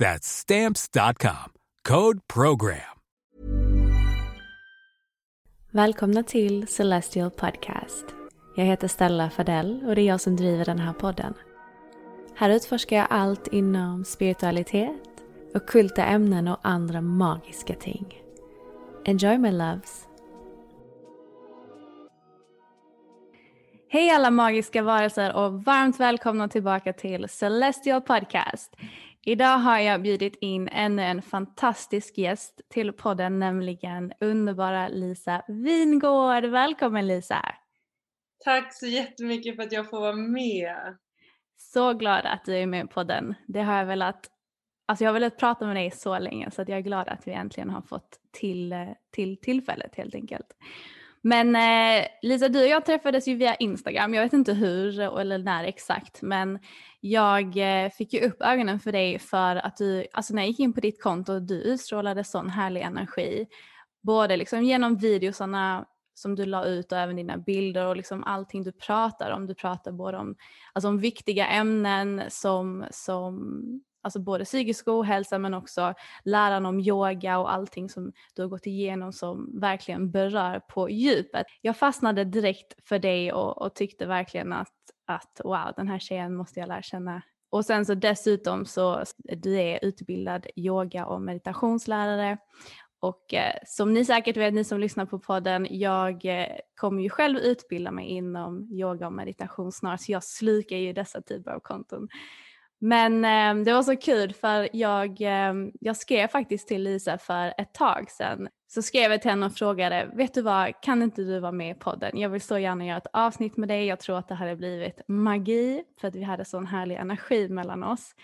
That's Stamps.com. Code PROGRAM. Välkomna till Celestial Podcast. Jag heter Stella Fadell och det är jag som driver den här podden. Här utforskar jag allt inom spiritualitet, okulta ämnen och andra magiska ting. Enjoy my loves! Hej alla magiska varelser och varmt välkomna tillbaka till Celestial Podcast. Idag har jag bjudit in ännu en fantastisk gäst till podden, nämligen underbara Lisa Wingård. Välkommen Lisa! Tack så jättemycket för att jag får vara med. Så glad att du är med på den. Det har jag velat, alltså jag har velat prata med dig så länge så jag är glad att vi äntligen har fått till, till tillfället helt enkelt. Men eh, Lisa, du och jag träffades ju via Instagram. Jag vet inte hur eller när exakt, men jag eh, fick ju upp ögonen för dig för att du, alltså när jag gick in på ditt konto, du utstrålade sån härlig energi. Både liksom genom videosarna som du la ut och även dina bilder och liksom allting du pratar om. Du pratar både om, alltså om viktiga ämnen som, som alltså både psykisk ohälsa men också läran om yoga och allting som du har gått igenom som verkligen berör på djupet. Jag fastnade direkt för dig och, och tyckte verkligen att, att wow, den här tjejen måste jag lära känna och sen så dessutom så du är utbildad yoga och meditationslärare och eh, som ni säkert vet, ni som lyssnar på podden, jag eh, kommer ju själv utbilda mig inom yoga och meditation snart, så jag slukar ju dessa typer av konton. Men eh, det var så kul för jag, eh, jag skrev faktiskt till Lisa för ett tag sedan. Så skrev jag till henne och frågade, vet du vad, kan inte du vara med i podden? Jag vill så gärna göra ett avsnitt med dig, jag tror att det hade blivit magi för att vi hade sån härlig energi mellan oss.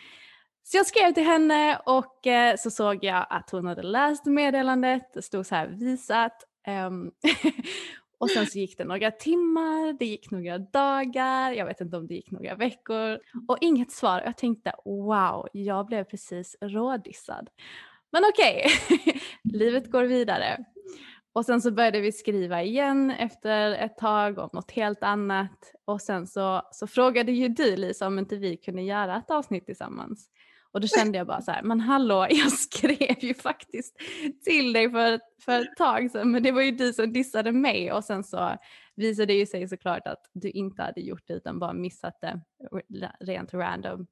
Så jag skrev till henne och eh, så såg jag att hon hade läst meddelandet. Det stod så här visat. Um, och sen så gick det några timmar, det gick några dagar, jag vet inte om det gick några veckor och inget svar. Jag tänkte wow, jag blev precis rådissad. Men okej, okay. livet går vidare. Och sen så började vi skriva igen efter ett tag om något helt annat. Och sen så, så frågade ju du Lisa om inte vi kunde göra ett avsnitt tillsammans. Och då kände jag bara så här, men hallå, jag skrev ju faktiskt till dig för, för ett tag sedan, men det var ju du som dissade mig och sen så visade det ju sig såklart att du inte hade gjort det utan bara missat det rent random.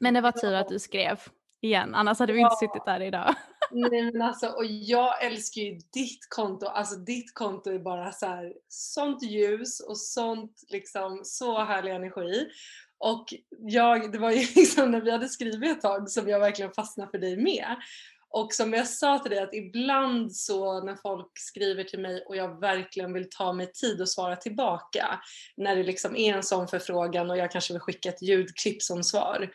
Men det var tur att du skrev igen, annars hade vi inte suttit här idag. Nej men alltså, och jag älskar ju ditt konto, alltså ditt konto är bara så här, sånt ljus och sånt liksom, så härlig energi. Och jag, det var ju liksom när vi hade skrivit ett tag som jag verkligen fastnade för dig med. Och som jag sa till dig att ibland så när folk skriver till mig och jag verkligen vill ta mig tid och svara tillbaka när det liksom är en sån förfrågan och jag kanske vill skicka ett ljudklipp som svar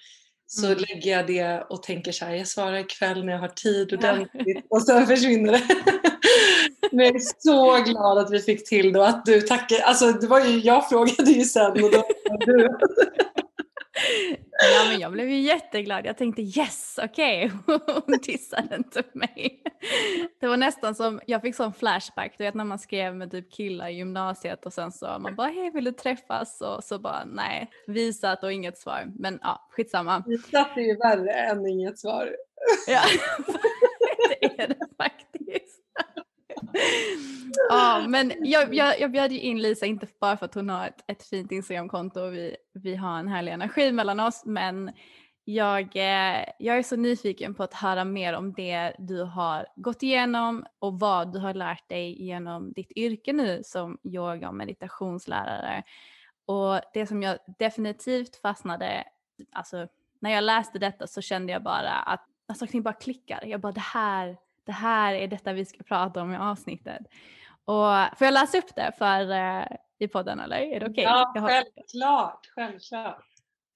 så Mm. lägger jag det och tänker så här, jag svarar ikväll när jag har tid ordentligt och sen försvinner det. Men jag är så glad att vi fick till det och att du tackar. Alltså det var ju, jag frågade ju sen och då du. Ja, men jag blev ju jätteglad. Jag tänkte yes, okej, hon dissade inte mig. Det var nästan som, jag fick sån flashback, du vet när man skrev med typ killar i gymnasiet och sen så man bara hej vill du träffas och så bara nej, visat och inget svar. Men ja, skitsamma. Vi satt ju värre än inget svar. Ja, det är det faktiskt. Ja, men jag, jag, jag bjöd ju in Lisa inte bara för att hon har ett, ett fint Instagramkonto och vi, vi har en härlig energi mellan oss, men jag, eh, jag är så nyfiken på att höra mer om det du har gått igenom och vad du har lärt dig genom ditt yrke nu som yoga och meditationslärare. Och det som jag definitivt fastnade, alltså när jag läste detta så kände jag bara att alltså, det bara klickar. Jag bara det här, det här är detta vi ska prata om i avsnittet. Och får jag läsa upp det för eh, i podden eller? Är det okej? Ja, Jag har- självklart, självklart.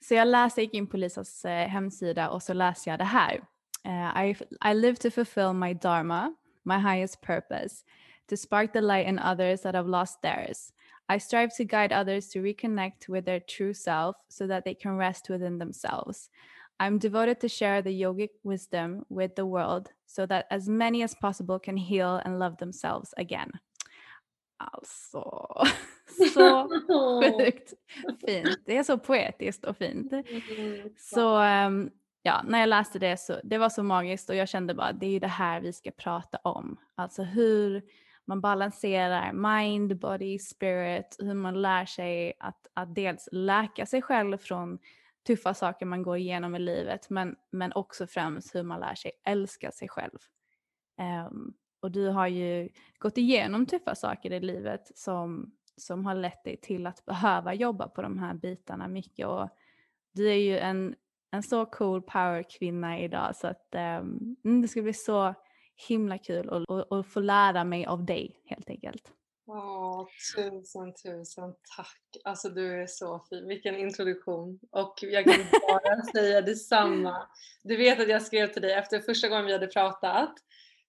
så jag läste, gick in på Lisas eh, hemsida och så läste jag det här. Eh, I, I live to fulfill my dharma, my highest purpose, to spark the light in others that have lost theirs. I strive to guide others to reconnect with their true self so that they can rest within themselves. I'm devoted to share the yogic wisdom with the world so that as many as possible can heal and love themselves again. Alltså, så sjukt fint. Det är så poetiskt och fint. Mm, Så ehm, ja, när jag läste det så det var så magiskt och jag kände bara det är ju det här vi ska prata om. Alltså hur man balanserar mind, body, spirit, hur man lär sig att, att dels läka sig själv från tuffa saker man går igenom i livet men, men också främst hur man lär sig älska sig själv. Um, och du har ju gått igenom tuffa saker i livet som, som har lett dig till att behöva jobba på de här bitarna mycket. Och du är ju en, en så cool powerkvinna idag så att um, det ska bli så himla kul att få lära mig av dig helt enkelt. Åh, tusen, tusen tack. Alltså du är så fin. Vilken introduktion. Och jag kan bara säga detsamma. Du vet att jag skrev till dig efter första gången vi hade pratat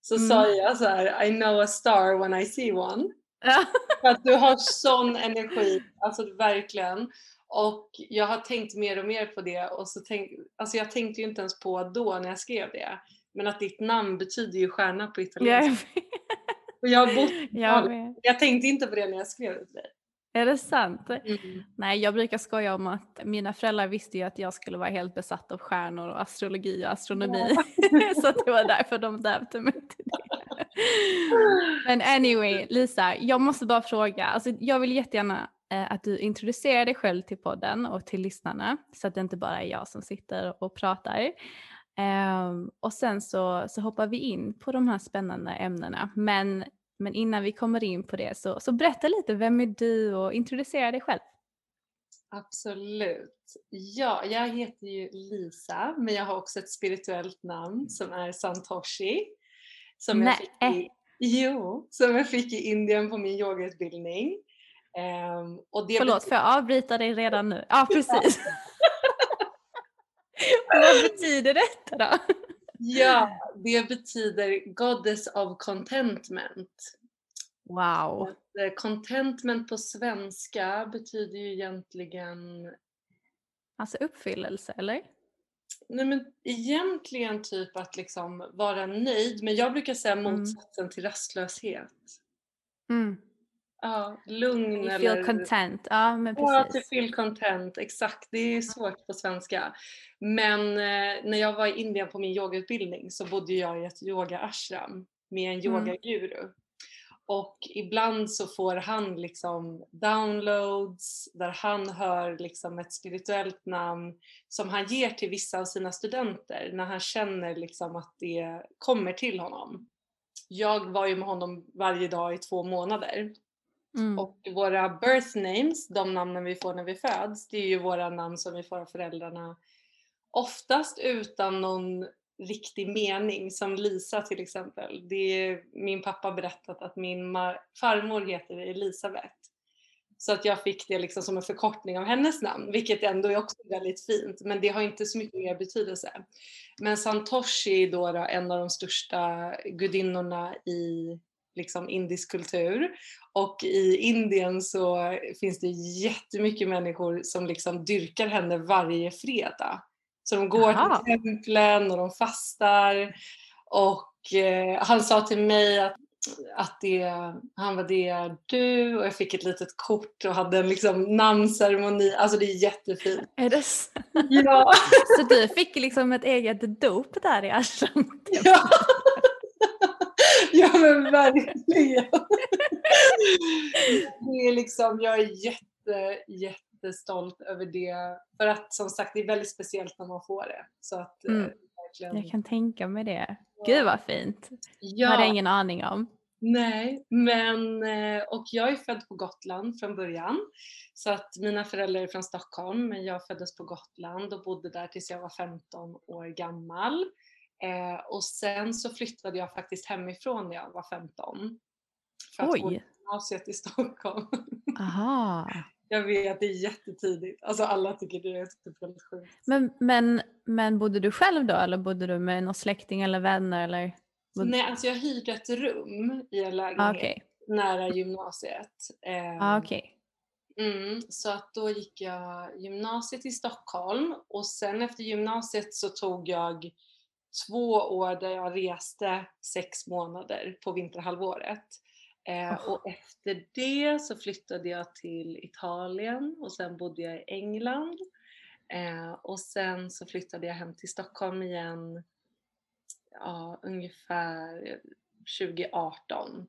så Mm. sa jag så här, I know a star when I see one. För att du har sån energi, alltså verkligen. Och jag har tänkt mer och mer på det och så tänk, alltså jag tänkte ju inte ens på då när jag skrev det. Men att ditt namn betyder ju stjärna på italienska. Och jag, har bott, jag jag tänkte inte på det när jag skrev det till dig. Är det sant? Mm. Nej, jag brukar skoja om att mina föräldrar visste ju att jag skulle vara helt besatt av stjärnor och astrologi och astronomi. så att det var därför de döpte mig till det. Men anyway, Lisa, jag måste bara fråga. Alltså, jag vill jättegärna eh, att du introducerar dig själv till podden och till lyssnarna så att det inte bara är jag som sitter och pratar. Ehm, och sen så, så hoppar vi in på de här spännande ämnena. Men, men innan vi kommer in på det så, så berätta lite, vem är du och introducera dig själv. Absolut. Ja, jag heter ju Lisa men jag har också ett spirituellt namn som är Santoshi. Som jag fick i, Nej. jo, som jag fick i Indien på min yogautbildning. Ehm, och det Förlåt, betyder- får jag avbryta dig redan nu? Ja, precis. Vad betyder detta då? Ja, det betyder Goddess of Contentment. Wow. Eh, Contentment på svenska betyder ju egentligen Alltså uppfyllelse, eller? Nej men egentligen typ att liksom vara nöjd men jag brukar säga Mm. motsatsen till rastlöshet. Mm. Ja, lugn You eller... feel content. Ja, men Ja, to precis. feel content, exakt. Det är svårt på svenska. Men eh, när jag var i Indien på min yogautbildning så bodde jag i ett yoga-ashram med en Mm. yogaguru. Och ibland så får han liksom downloads där han hör liksom ett spirituellt namn som han ger till vissa av sina studenter när han känner liksom att det kommer till honom. Jag var ju med honom varje dag i två månader Mm. och våra birth names, de namnen vi får när vi föds, det är ju våra namn som vi får av föräldrarna. Oftast utan någon riktig mening som Lisa till exempel. Det är min pappa berättat att min farmor heter Elisabeth. Så att jag fick det liksom som en förkortning av hennes namn, vilket ändå är också väldigt fint, men det har inte så mycket mer betydelse. Men Santoshi är då, då en av de största gudinnorna i liksom indisk kultur. Och i Indien så finns det jättemycket människor som liksom dyrkar henne varje fredag. Så de går Aha. till templen och de fastar. Och eh, han sa till mig att, att det, han var det du och jag fick ett litet kort och hade en liksom namnceremoni. Alltså det är jättefint. Är det så? Ja. så du fick liksom ett eget dop där i ashramet? Ja. ja men verkligen. det är liksom, jag är jätte, jättestolt över det. För att som sagt det är väldigt speciellt när man får det. Så att, eh, mm. verkligen... Jag kan tänka mig det. Gud vad fint. Ja. hade jag ingen aning om. Nej, men eh, och jag är född på Gotland från början. Så att mina föräldrar är från Stockholm men jag föddes på Gotland och bodde där tills jag var 15 år gammal. Eh, och sen så flyttade jag faktiskt hemifrån när jag var 15. För att Oj. gå gymnasiet i Stockholm. Aha. Jag vet, det är jättetidigt. Alltså alla tycker det är typ väldigt sjukt. Men, men, men bodde du själv då eller bodde du med någon släkting eller vänner? Eller? Nej, alltså jag hyrde ett rum i en lägenhet okay. nära gymnasiet. Eh, ah, okay. Mm, så att då gick jag gymnasiet i Stockholm och sen efter gymnasiet så tog jag två år där jag reste sex månader på vinterhalvåret. Eh, och efter det så flyttade jag till Italien och sen bodde jag i England. Eh, och sen så flyttade jag hem till Stockholm igen ja, ungefär 2018.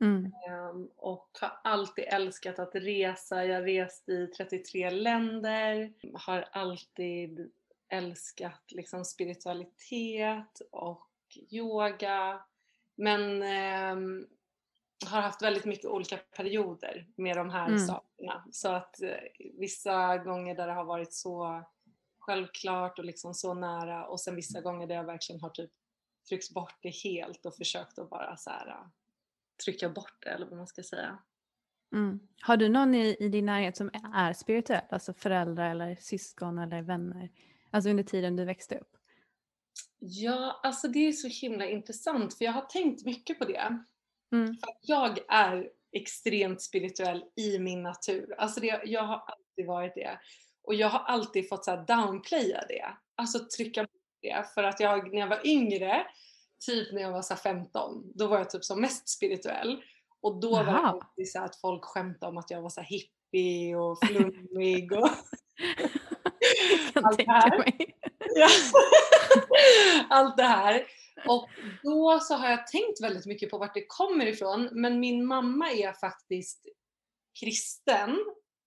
Mm. Eh, och har alltid älskat att resa. Jag har rest i 33 länder. Har alltid älskat liksom spiritualitet och yoga. Men eh, har haft väldigt mycket olika perioder med de här mm. sakerna. Så att eh, vissa gånger där det har varit så självklart och liksom så nära och sen vissa gånger där jag verkligen har typ tryckt bort det helt och försökt att bara så här, uh, trycka bort det eller vad man ska säga. Mm. Har du någon i, i din närhet som är spirituell, alltså föräldrar eller syskon eller vänner? Alltså under tiden du växte upp? Ja, alltså det är så himla intressant för jag har tänkt mycket på det. Mm. Jag är extremt spirituell i min natur. Alltså det, jag har alltid varit det. Och jag har alltid fått så downplaya det. Alltså trycka bort det. För att jag, när jag var yngre, typ när jag var så 15, då var jag typ som mest spirituell. Och då Aha. var det alltid så att folk skämtade om att jag var så hippie och flummig och allt det här. Ja. allt det här. Och då så har jag tänkt väldigt mycket på vart det kommer ifrån. Men min mamma är faktiskt kristen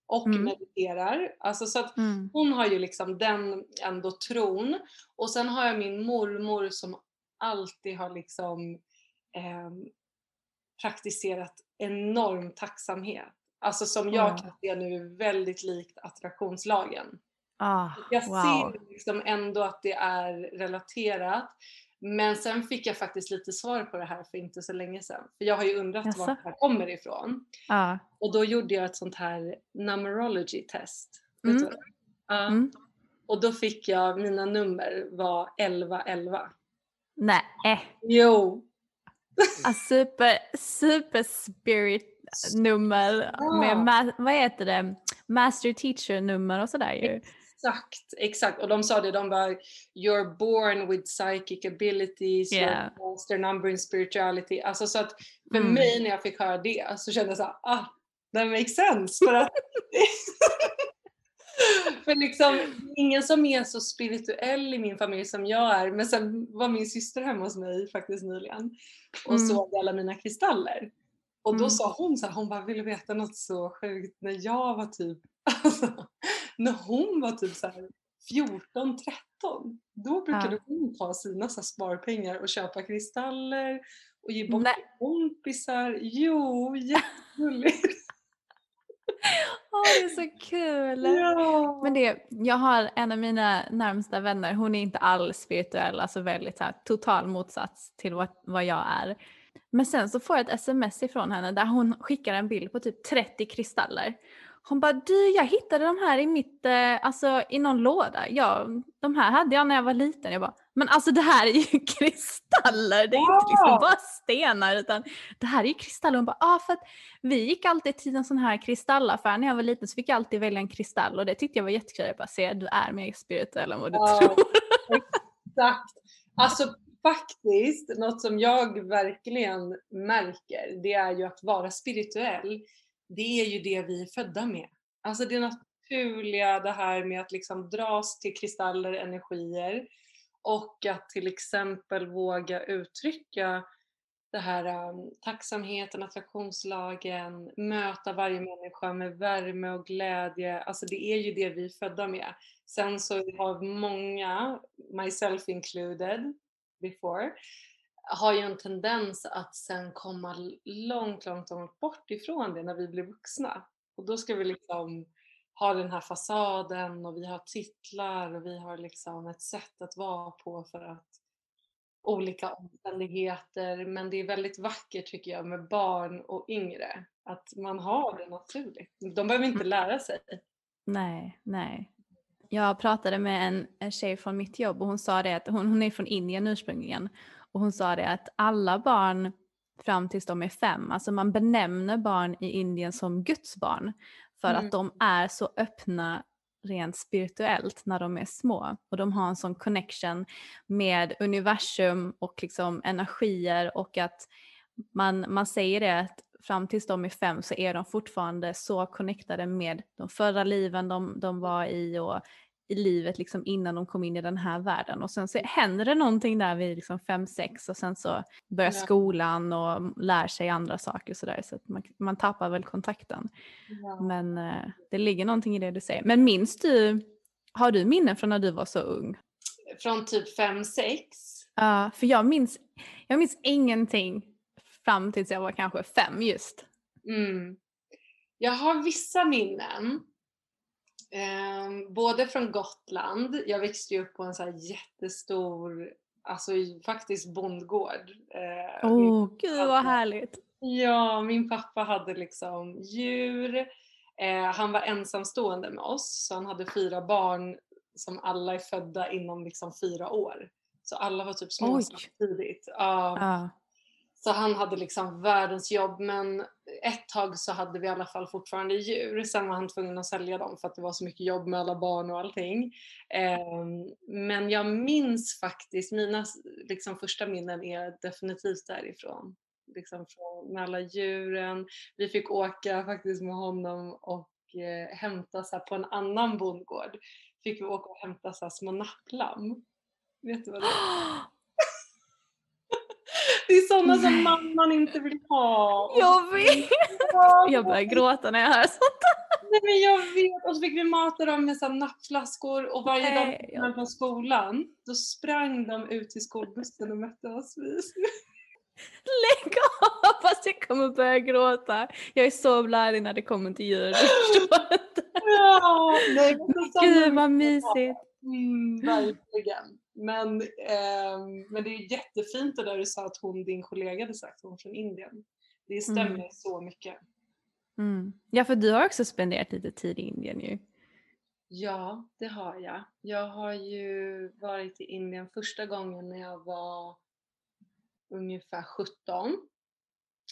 och mm. mediterar. Alltså så att mm. hon har ju liksom den ändå tron. Och sen har jag min mormor som alltid har liksom eh, praktiserat enorm tacksamhet. Alltså som jag kan se nu väldigt likt attraktionslagen. Ah, jag wow. ser liksom ändå att det är relaterat. Men sen fick jag faktiskt lite svar på det här för inte så länge sedan. För jag har ju undrat Jaså? var det här kommer ifrån. Ah. Och då gjorde jag ett sånt här numerology test. Mm. Ja. Mm. Och då fick jag, mina nummer var 1111. Nej. Jo. A super, super spirit nummer ja. med, vad heter det, master teacher nummer och sådär ju. Exakt, exakt. Och de sa det, de var “You're born with psychic abilities, yeah. you're master number in spirituality”. Alltså så att för mm. mig när jag fick höra det så kände jag såhär, ah, that makes sense. För att för liksom, ingen som är så spirituell i min familj som jag är. Men sen var min syster hemma hos mig faktiskt nyligen och mm. såg alla mina kristaller. Och då mm. sa hon så här, hon bara, vill du veta något så sjukt? När jag var typ, alltså, när hon var typ så här 14, 13, då brukade ja. hon ta sina så sparpengar och köpa kristaller och ge bort till kompisar. Jo, jättegulligt. Åh det är så kul! Ja. Men det, jag har en av mina närmsta vänner, hon är inte alls spirituell, alltså väldigt här, total motsats till vad, vad jag är. Men sen så får jag ett sms ifrån henne där hon skickar en bild på typ 30 kristaller. Hon bara du jag hittade de här i mitt, eh, alltså i någon låda. Ja, de här hade jag när jag var liten. Jag bara, men alltså det här är ju kristaller, det är inte liksom bara stenar utan det här är ju kristaller. Hon bara, ja ah, för att vi gick alltid till en sån här kristallaffär när jag var liten så fick jag alltid välja en kristall och det tyckte jag var jättekul. Jag bara, se du är mer spirituell än vad du Ja. tror. Exakt. Alltså faktiskt, något som jag verkligen märker, det är ju att vara spirituell, det är ju det vi är födda med. Alltså det naturliga, det här med att liksom dras till kristaller, energier och att till exempel våga uttrycka det här um, tacksamheten, attraktionslagen, möta varje människa med värme och glädje. Alltså det är ju det vi är födda med. Sen så har många, myself included before, har ju en tendens att sen komma långt, långt, långt bort ifrån det när vi blir vuxna. Och då ska vi liksom ha den här fasaden och vi har titlar och vi har liksom ett sätt att vara på för att olika omständigheter. Men det är väldigt vackert tycker jag med barn och yngre. Att man har det naturligt. De behöver inte lära sig. Nej, nej. Jag pratade med en, en tjej från mitt jobb och hon sa det att hon, hon är från Indien ursprungligen och hon sa det att alla barn fram tills de är fem, alltså man benämner barn i Indien som Guds barn för Mm. att de är så öppna rent spirituellt när de är små och de har en sån connection med universum och liksom energier och att man, man säger det att fram tills de är fem så är de fortfarande så connectade med de förra liven de, de var i och i livet liksom innan de kom in i den här världen. Och sen så händer det någonting där vid liksom fem, sex och sen så börjar Ja. skolan och lär sig andra saker sådär så att man, man tappar väl kontakten. Ja. Men eh, det ligger någonting i det du säger. Men minns du, har du minnen från när du var så ung? Från typ 5-6. Ja, för jag minns, jag minns ingenting fram tills jag var kanske fem just. Mm. Jag har vissa minnen. Ehm, både från Gotland, jag växte ju upp på en så jättestor, alltså faktiskt bondgård. Eh, Åh, min- gud vad härligt. Ja, min pappa hade liksom djur. Eh, han var ensamstående med oss, så han hade fyra barn som alla är födda inom liksom fyra år. Så alla var typ små Oj. samtidigt. Så han hade liksom världens jobb men ett tag så hade vi i alla fall fortfarande djur. Sen var han tvungen att sälja dem för att det var så mycket jobb med alla barn och allting. Ehm, men jag minns faktiskt, mina liksom, första minnen är definitivt därifrån. Liksom från, med alla djuren. Vi fick åka faktiskt med honom och eh, hämta så här, på en annan bondgård. Fick vi åka och hämta så här, små napplamm. Vet du vad det är? Det är sådana som mamman inte vill ha. Jag vet! Jag börjar gråta när jag hör sånt. Nej men jag vet. Och så fick vi mata dem med så nappflaskor och varje dag Nej, när de kom från skolan då sprang de ut till skolbussen och mötte oss. Lägg av! Fast jag kommer börja gråta. Jag är så blärig när det kommer till djur. Ja, nej, Gud vad mysigt. Mm, verkligen. Men, ehm, men det är jättefint det där du sa att hon, din kollega hade sagt, hon från Indien. Det stämmer Mm. så mycket. Mm. Ja, för du har också spenderat lite tid i Indien ju. Ja, det har jag. Jag har ju varit i Indien första gången när jag var ungefär 17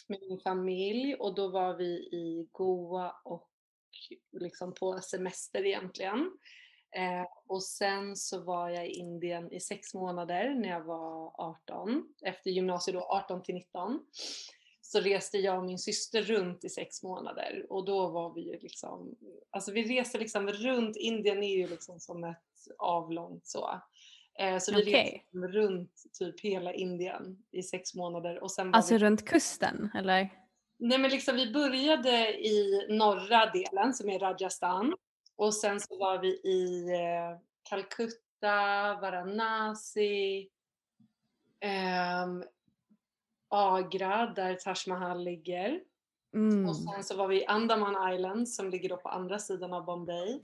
med min familj och då var vi i Goa och liksom på semester egentligen. Eh, och sen så var jag i Indien i sex månader när jag var 18, efter gymnasiet då 18 till 19. Så reste jag och min syster runt i sex månader och då var vi ju liksom, alltså vi reste liksom runt, Indien är ju liksom som ett avlångt så. Eh, så vi Okej. reste liksom runt typ hela Indien i sex månader och sen Alltså vi runt kusten, eller? Nej men liksom vi började i norra delen som är Rajasthan och sen så var vi i eh, Calcutta, Varanasi, ehm, Agra där Taj Mahal ligger Mm. Och sen så var vi i Andaman Island som ligger då på andra sidan av Bombay.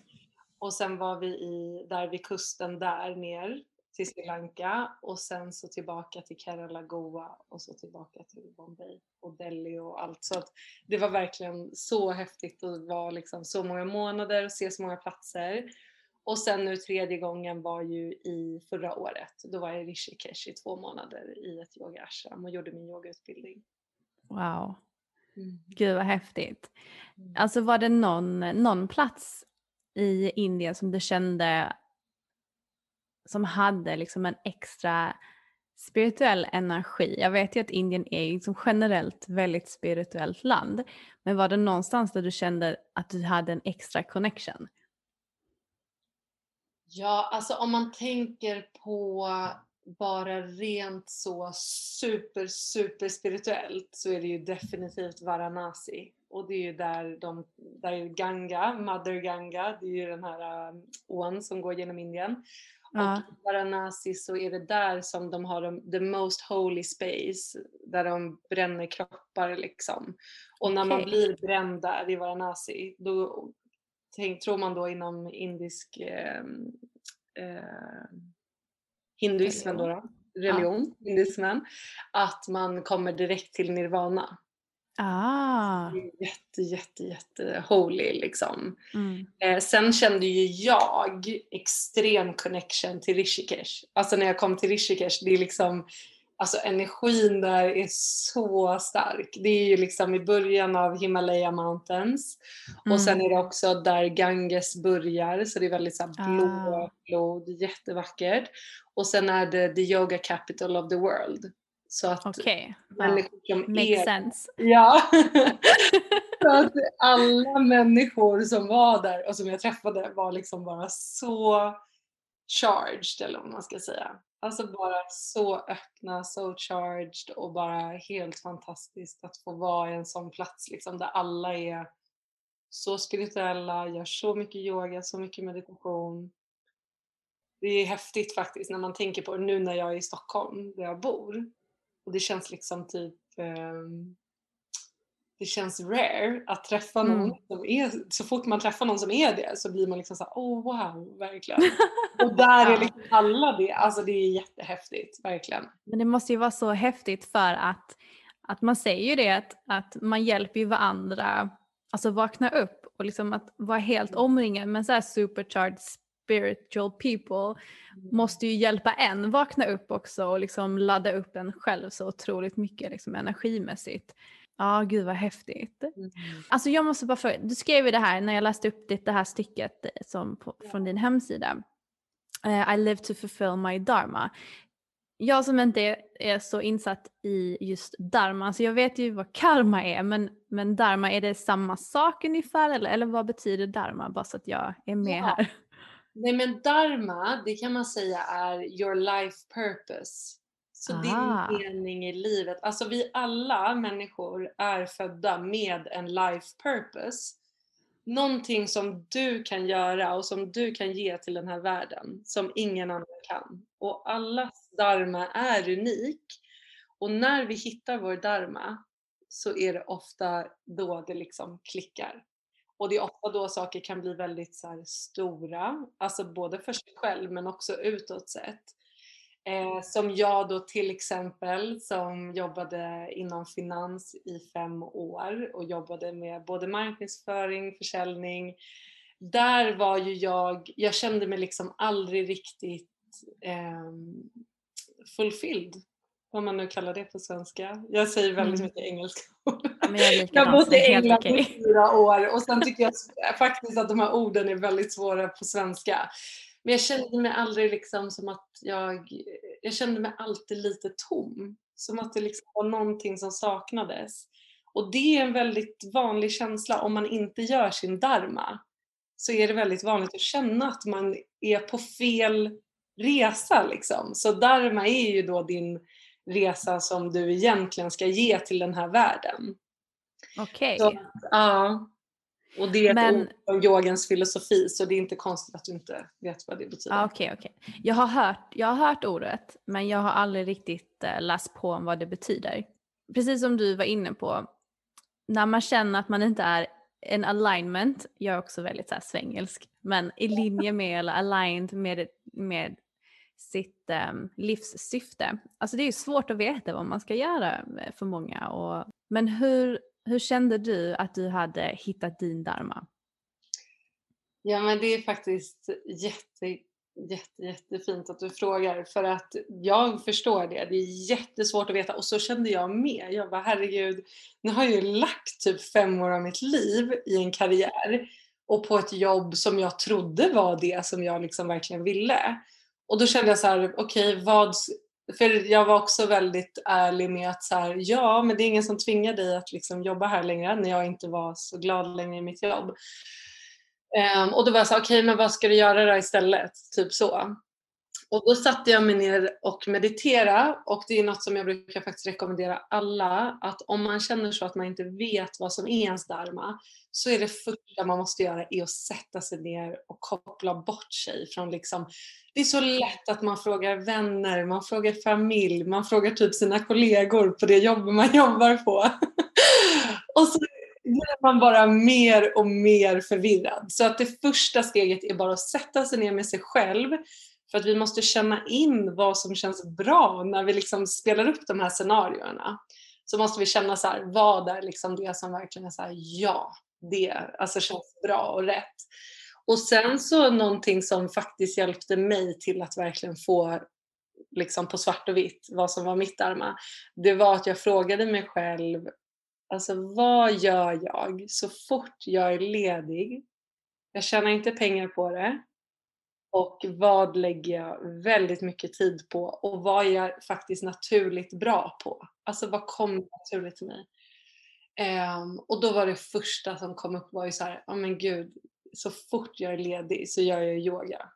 Och sen var vi i, där vid kusten där ner till Sri Lanka och sen så tillbaka till Kerala, Goa och så tillbaka till Bombay och Delhi och allt. Så att det var verkligen så häftigt att vara liksom så många månader och se så många platser. Och sen nu tredje gången var ju i förra året. Då var jag i Rishikesh i två månader i ett yoga ashram och gjorde min yogautbildning. Wow. Mm. Gud vad häftigt. Mm. Alltså var det någon, någon plats i Indien som du kände som hade liksom en extra spirituell energi? Jag vet ju att Indien är liksom generellt väldigt spirituellt land. Men var det någonstans där du kände att du hade en extra connection? Ja, alltså om man tänker på bara rent så super, super spirituellt så är det ju definitivt Varanasi. Och det är ju där de, där är Ganga, Mother Ganga, det är ju den här äh, ån som går genom Indien. Ja. Och i Varanasi så är det där som de har de, the most holy space, där de bränner kroppar liksom. Och när man Okej. blir bränd där i Varanasi, då tänk, tror man då inom indisk eh, eh, hinduismen då, då religion, hinduismen, att man kommer direkt till nirvana. Ah. Jätte, jätte, jätte holy liksom. Mm. Eh, sen kände ju jag extrem connection till Rishikesh. Alltså när jag kom till Rishikesh, det är liksom Alltså energin där är så stark. Det är ju liksom i början av Himalaya Mountains Mm. och sen är det också där Ganges börjar så det är väldigt så blå Ah. blod, jättevackert. Och sen är det the yoga capital of the world. Så att. Ja. människor som Makes är sense. Ja. så att alla människor som var där och som jag träffade var liksom bara så charged eller vad man ska säga. Alltså bara så öppna, så charged och bara helt fantastiskt att få vara i en sån plats liksom där alla är så spirituella, gör så mycket yoga, så mycket meditation. Det är häftigt faktiskt när man tänker på det nu när jag är i Stockholm där jag bor. Och det känns liksom typ ehm, det känns rare att träffa någon Mm. som är, så fort man träffar någon som är det så blir man liksom såhär, oh wow, verkligen. Och där är liksom alla det, alltså det är jättehäftigt, verkligen. Men det måste ju vara så häftigt för att, att man säger ju det att, att man hjälper ju varandra, alltså vakna upp och liksom att vara helt omringad med så här supercharged spiritual people måste ju hjälpa en vakna upp också och liksom ladda upp en själv så otroligt mycket liksom energimässigt. Ja, gud vad häftigt. Alltså jag måste bara fråga, du skrev ju det här när jag läste upp det, det här stycket som på, från din hemsida. Eh, I live to fulfill my dharma. Jag som inte är så insatt i just dharma, så jag vet ju vad karma är, men, men dharma, är det samma sak ungefär eller, eller vad betyder dharma? Bara så att jag är med Ja. här. Nej men dharma, det kan man säga är your life purpose. Så Ah. din mening i livet. Alltså vi alla människor är födda med en life purpose. Någonting som du kan göra och som du kan ge till den här världen som ingen annan kan. Och allas dharma är unik. Och när vi hittar vår dharma så är det ofta då det liksom klickar. Och det är ofta då saker kan bli väldigt så här stora, alltså både för sig själv men också utåt sett. Eh, som jag då till exempel som jobbade inom finans i fem år och jobbade med både marknadsföring, försäljning. Där var ju jag, jag kände mig liksom aldrig riktigt eh, fulfilled. Vad man nu kallar det på svenska. Jag säger väldigt Mm. mycket engelska. Men jag är Jag har bott i England i fyra år och sen tycker jag faktiskt att de här orden är väldigt svåra på svenska. Men jag kände mig aldrig liksom som att jag, jag kände mig alltid lite tom. Som att det liksom var någonting som saknades. Och det är en väldigt vanlig känsla om man inte gör sin dharma. Så är det väldigt vanligt att känna att man är på fel resa liksom. Så dharma är ju då din resa som du egentligen ska ge till den här världen. Okej. Så, ja. Och det är ett Men- ord från yogens filosofi så det är inte konstigt att du inte vet vad det betyder. Ja, Okej, okej. Jag, har hört, jag har hört ordet, men jag har aldrig riktigt eh, läst på om vad det betyder. Precis som du var inne på, när man känner att man inte är en alignment, jag är också väldigt så här svängelsk, men i linje med eller aligned med, med sitt um, livssyfte. Alltså det är ju svårt att veta vad man ska göra eh, för många. Och, men hur, hur kände du att du hade hittat din dharma? Ja men det är faktiskt jätte, jätte, jättefint att du frågar för att jag förstår det. Det är jättesvårt att veta och så kände jag med. Jag bara herregud, nu har jag ju lagt typ fem år av mitt liv i en karriär och på ett jobb som jag trodde var det som jag liksom verkligen ville. Och då kände jag så här, okej okay, vad för jag var också väldigt ärlig med att så här, ja, men det är ingen som tvingar dig att liksom jobba här längre när jag inte var så glad längre i mitt jobb. Um, och då var jag så okej okay, men vad ska du göra då istället? Typ så. Och då satte jag mig ner och mediterade och det är något som jag brukar faktiskt rekommendera alla att om man känner så att man inte vet vad som är ens dharma så är det första man måste göra är att sätta sig ner och koppla bort sig från liksom det är så lätt att man frågar vänner, man frågar familj, man frågar typ sina kollegor på det jobb man jobbar på. och så blir man bara mer och mer förvirrad. Så att det första steget är bara att sätta sig ner med sig själv för att vi måste känna in vad som känns bra när vi liksom spelar upp de här scenarierna. Så måste vi känna så här, vad är liksom det som verkligen är så här, ja, det alltså känns bra och rätt. Och sen så någonting som faktiskt hjälpte mig till att verkligen få liksom på svart och vitt vad som var mitt arma. Det var att jag frågade mig själv, alltså vad gör jag så fort jag är ledig? Jag tjänar inte pengar på det. Och vad lägger jag väldigt mycket tid på och vad är jag faktiskt naturligt bra på? Alltså vad kommer naturligt till mig? Um, och då var det första som kom upp var ju så här, ja oh men gud, så fort jag är ledig så gör jag yoga.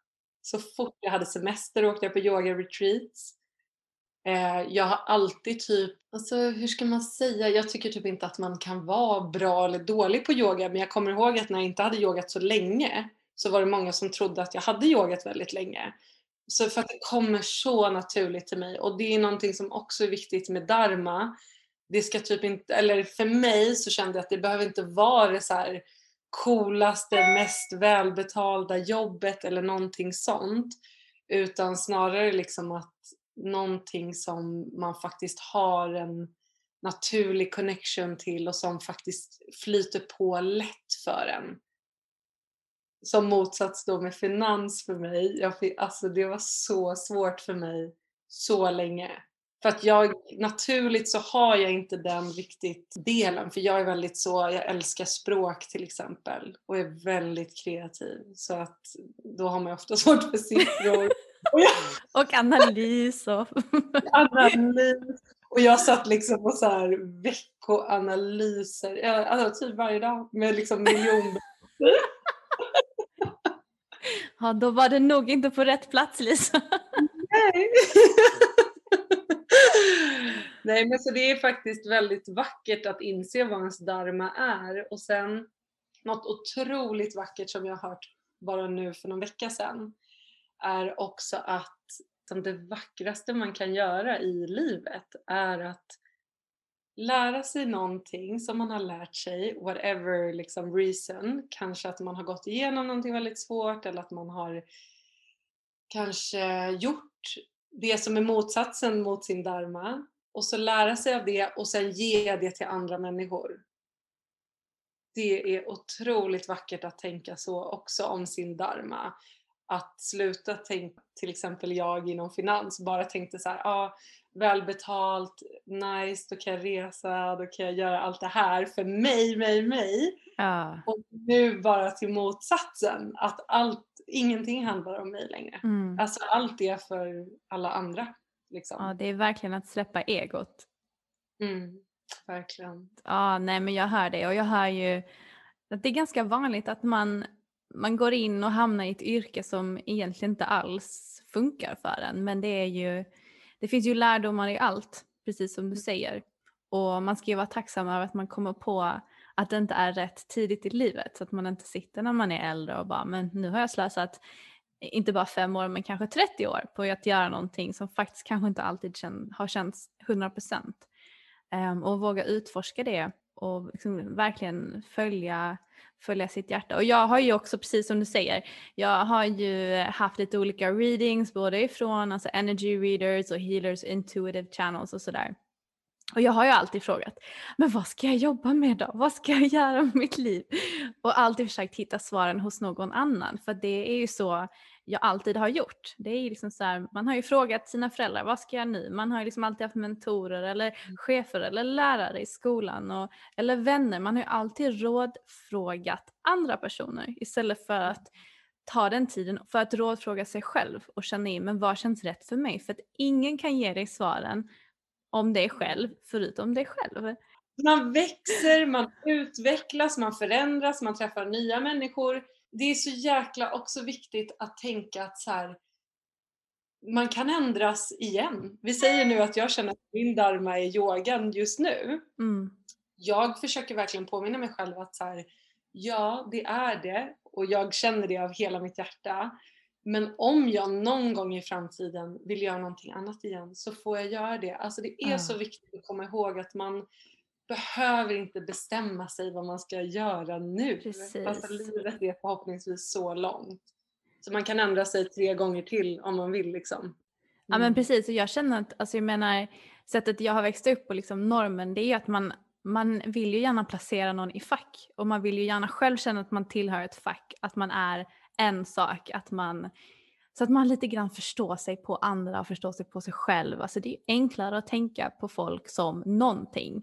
Så fort jag hade semester åkte jag på yoga-retreats. Eh, jag har alltid typ, alltså hur ska man säga, jag tycker typ inte att man kan vara bra eller dålig på yoga men jag kommer ihåg att när jag inte hade yogat så länge så var det många som trodde att jag hade yogat väldigt länge. Så för att det kommer så naturligt till mig och det är någonting som också är viktigt med dharma. Det ska typ inte, eller för mig så kände jag att det behöver inte vara det så här coolaste, mest välbetalda jobbet eller någonting sånt. Utan snarare liksom att någonting som man faktiskt har en naturlig connection till och som faktiskt flyter på lätt för en som motsats då med finans för mig, jag fick, alltså det var så svårt för mig så länge. För att jag, naturligt så har jag inte den riktigt delen, för jag är väldigt så, jag älskar språk till exempel och är väldigt kreativ. Så att då har man ofta svårt för siffror. och analys och... analys. Och jag satt liksom på så här veckoanalyser, alltså typ varje dag med liksom miljoner Ja, då var det nog inte på rätt plats Lisa. Nej. Nej, men så det är faktiskt väldigt vackert att inse vad ens dharma är och sen något otroligt vackert som jag har hört bara nu för någon vecka sedan är också att det vackraste man kan göra i livet är att lära sig någonting som man har lärt sig, whatever liksom reason. Kanske att man har gått igenom någonting väldigt svårt eller att man har kanske gjort det som är motsatsen mot sin dharma och så lära sig av det och sen ge det till andra människor. Det är otroligt vackert att tänka så också om sin dharma. Att sluta tänka, till exempel jag inom finans, bara tänkte så här, ah, välbetalt, nice, då kan jag resa, då kan jag göra allt det här för mig, mig, mig. Ja. Och nu bara till motsatsen, att allt, ingenting handlar om mig längre. Mm. Alltså allt är för alla andra. Liksom. Ja, det är verkligen att släppa egot. Mm, verkligen. Ja, nej men jag hör det och jag hör ju att det är ganska vanligt att man, man går in och hamnar i ett yrke som egentligen inte alls funkar för en men det är ju det finns ju lärdomar i allt, precis som du säger. Och man ska ju vara tacksam över att man kommer på att det inte är rätt tidigt i livet. Så att man inte sitter när man är äldre och bara, men nu har jag slösat inte bara fem år men kanske 30 år på att göra någonting som faktiskt kanske inte alltid har känts 100%. Um, och våga utforska det och liksom verkligen följa, följa sitt hjärta. Och jag har ju också, precis som du säger, jag har ju haft lite olika readings både ifrån alltså energy readers och healers intuitive channels och sådär. Och jag har ju alltid frågat, men vad ska jag jobba med då? Vad ska jag göra med mitt liv? Och alltid försökt hitta svaren hos någon annan. För det är ju så jag alltid har gjort. Det är liksom så här, man har ju frågat sina föräldrar, vad ska jag nu? Man har ju liksom alltid haft mentorer eller mm. chefer eller lärare i skolan och, eller vänner. Man har ju alltid rådfrågat andra personer istället för att ta den tiden för att rådfråga sig själv och känna in, men vad känns rätt för mig? För att ingen kan ge dig svaren om dig själv förutom dig själv. Man växer, man utvecklas, man förändras, man träffar nya människor. Det är så jäkla också viktigt att tänka att så här, man kan ändras igen. Vi säger nu att jag känner att min dharma är yogan just nu. Mm. Jag försöker verkligen påminna mig själv att så här, ja, det är det och jag känner det av hela mitt hjärta. Men om jag någon gång i framtiden vill göra någonting annat igen så får jag göra det. Alltså det är mm. så viktigt att komma ihåg att man behöver inte bestämma sig vad man ska göra nu. Precis. Alltså livet är förhoppningsvis så långt. Så man kan ändra sig tre gånger till om man vill liksom. Mm. Ja men mm. precis och jag känner att, alltså jag menar sättet jag har växt upp och liksom normen det är ju att man, man vill ju gärna placera någon i fack och man vill ju gärna själv känna att man tillhör ett fack, att man är en sak, att man så att man lite grann förstår sig på andra och förstår sig på sig själv. Alltså det är enklare att tänka på folk som någonting.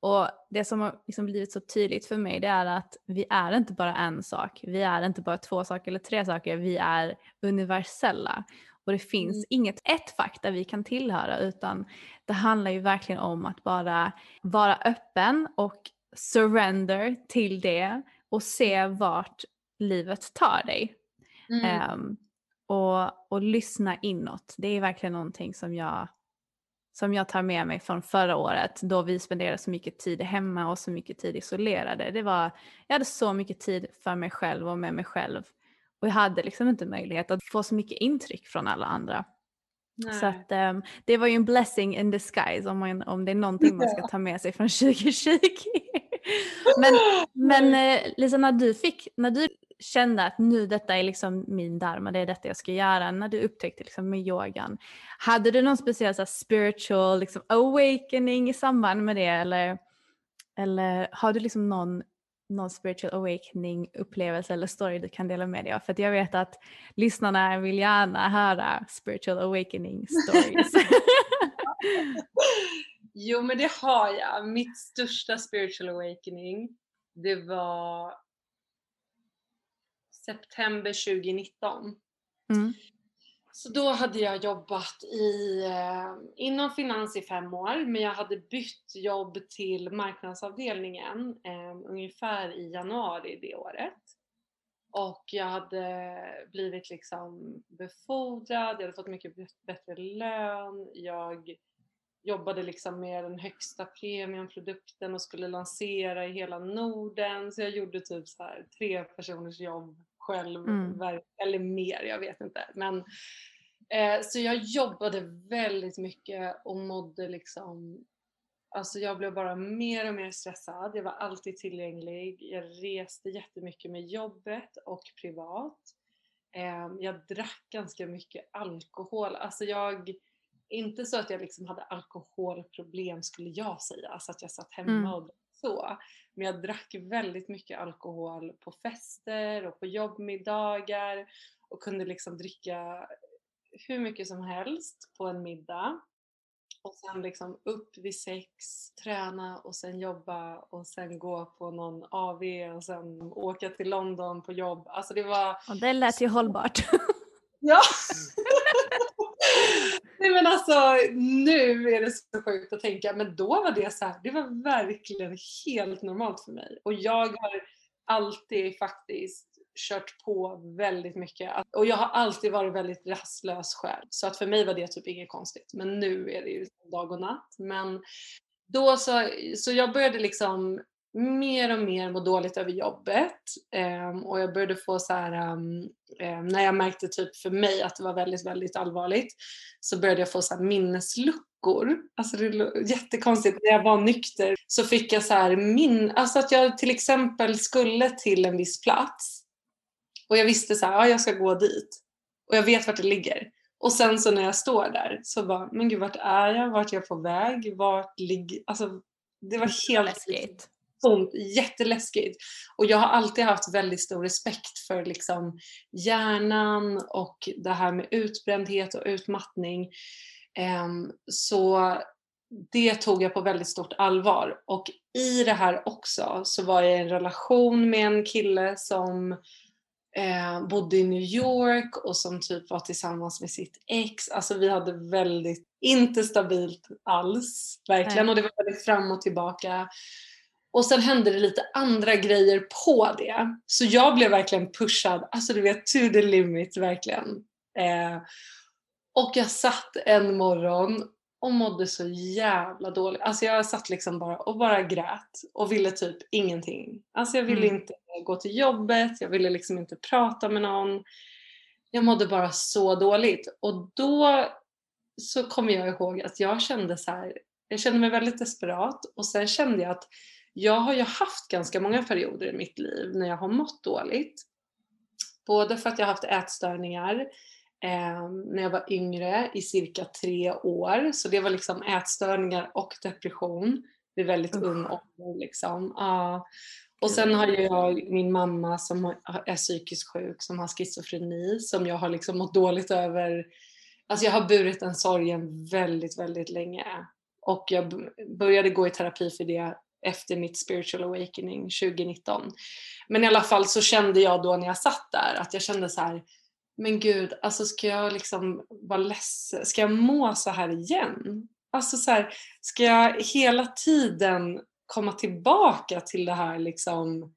Och det som har liksom blivit så tydligt för mig det är att vi är inte bara en sak, vi är inte bara två saker eller tre saker, vi är universella. Och det finns mm. inget ett fack där vi kan tillhöra utan det handlar ju verkligen om att bara vara öppen och surrender till det och se vart livet tar dig. Mm. Um, och, och lyssna inåt. Det är verkligen någonting som jag, som jag tar med mig från förra året då vi spenderade så mycket tid hemma och så mycket tid isolerade. Det var, jag hade så mycket tid för mig själv och med mig själv. Och jag hade liksom inte möjlighet att få så mycket intryck från alla andra. Nej. Så att, um, det var ju en blessing in disguise om, man, om det är någonting man ska ta med sig från 2020. Men men eh, Lisa, när du, fick, när du kände att nu detta är liksom min dharma, det är detta jag ska göra, när du upptäckte liksom med yogan, hade du någon speciell så spiritual liksom, awakening i samband med det eller, eller har du liksom någon, någon spiritual awakening upplevelse eller story du kan dela med dig av? För jag vet att lyssnarna vill gärna höra spiritual awakening stories. jo men det har jag. Mitt största spiritual awakening det var september 2019. Mm. Så då hade jag jobbat i, eh, inom finans i fem år men jag hade bytt jobb till marknadsavdelningen eh, ungefär i januari det året. Och jag hade blivit liksom befordrad, jag hade fått mycket bättre lön, jag jobbade liksom med den högsta premiumprodukten och skulle lansera i hela Norden. Så jag gjorde typ så här tre personers jobb själv, mm. eller mer, jag vet inte. Men, eh, så jag jobbade väldigt mycket och mådde liksom Alltså jag blev bara mer och mer stressad. Jag var alltid tillgänglig. Jag reste jättemycket med jobbet och privat. Eh, jag drack ganska mycket alkohol. Alltså jag, inte så att jag liksom hade alkoholproblem skulle jag säga, alltså att jag satt hemma mm. och så. Men jag drack väldigt mycket alkohol på fester och på jobbmiddagar och kunde liksom dricka hur mycket som helst på en middag. Och sen liksom upp vid sex, träna och sen jobba och sen gå på någon AV och sen åka till London på jobb. Alltså det var... Och det lät ju hållbart. ja! Alltså nu är det så sjukt att tänka men då var det så här, det var verkligen helt normalt för mig. Och jag har alltid faktiskt kört på väldigt mycket. Och jag har alltid varit väldigt rastlös själv. Så att för mig var det typ inget konstigt. Men nu är det ju dag och natt. Men då så, så jag började liksom mer och mer må dåligt över jobbet um, och jag började få så här, um, um, när jag märkte typ för mig att det var väldigt, väldigt allvarligt så började jag få så här minnesluckor. Alltså det är jättekonstigt, när jag var nykter så fick jag så här min, alltså att jag till exempel skulle till en viss plats och jag visste så här, ja jag ska gå dit och jag vet vart det ligger. Och sen så när jag står där så bara, men gud vart är jag? Vart är jag på väg? Vart ligger... Alltså det var helt läskigt. Sånt, jätteläskigt. Och jag har alltid haft väldigt stor respekt för liksom hjärnan och det här med utbrändhet och utmattning. Um, så det tog jag på väldigt stort allvar. Och i det här också så var jag i en relation med en kille som eh, bodde i New York och som typ var tillsammans med sitt ex. Alltså vi hade väldigt, inte stabilt alls, verkligen. Nej. Och det var väldigt fram och tillbaka. Och sen hände det lite andra grejer på det. Så jag blev verkligen pushad, alltså du vet to the limit verkligen. Eh, och jag satt en morgon och mådde så jävla dåligt. Alltså jag satt liksom bara och bara grät och ville typ ingenting. Alltså jag ville mm. inte gå till jobbet, jag ville liksom inte prata med någon. Jag mådde bara så dåligt och då så kommer jag ihåg att jag kände så här, jag kände mig väldigt desperat och sen kände jag att jag har ju haft ganska många perioder i mitt liv när jag har mått dåligt. Både för att jag har haft ätstörningar eh, när jag var yngre i cirka tre år. Så det var liksom ätstörningar och depression vid väldigt uh. ung ålder. Liksom. Uh. Och sen har jag min mamma som är psykiskt sjuk, som har schizofreni, som jag har liksom mått dåligt över. Alltså jag har burit den sorgen väldigt, väldigt länge. Och jag började gå i terapi för det efter mitt spiritual awakening 2019. Men i alla fall så kände jag då när jag satt där att jag kände så här, men gud, alltså ska jag liksom vara ledsen? Ska jag må så här igen? Alltså så här, ska jag hela tiden komma tillbaka till det här liksom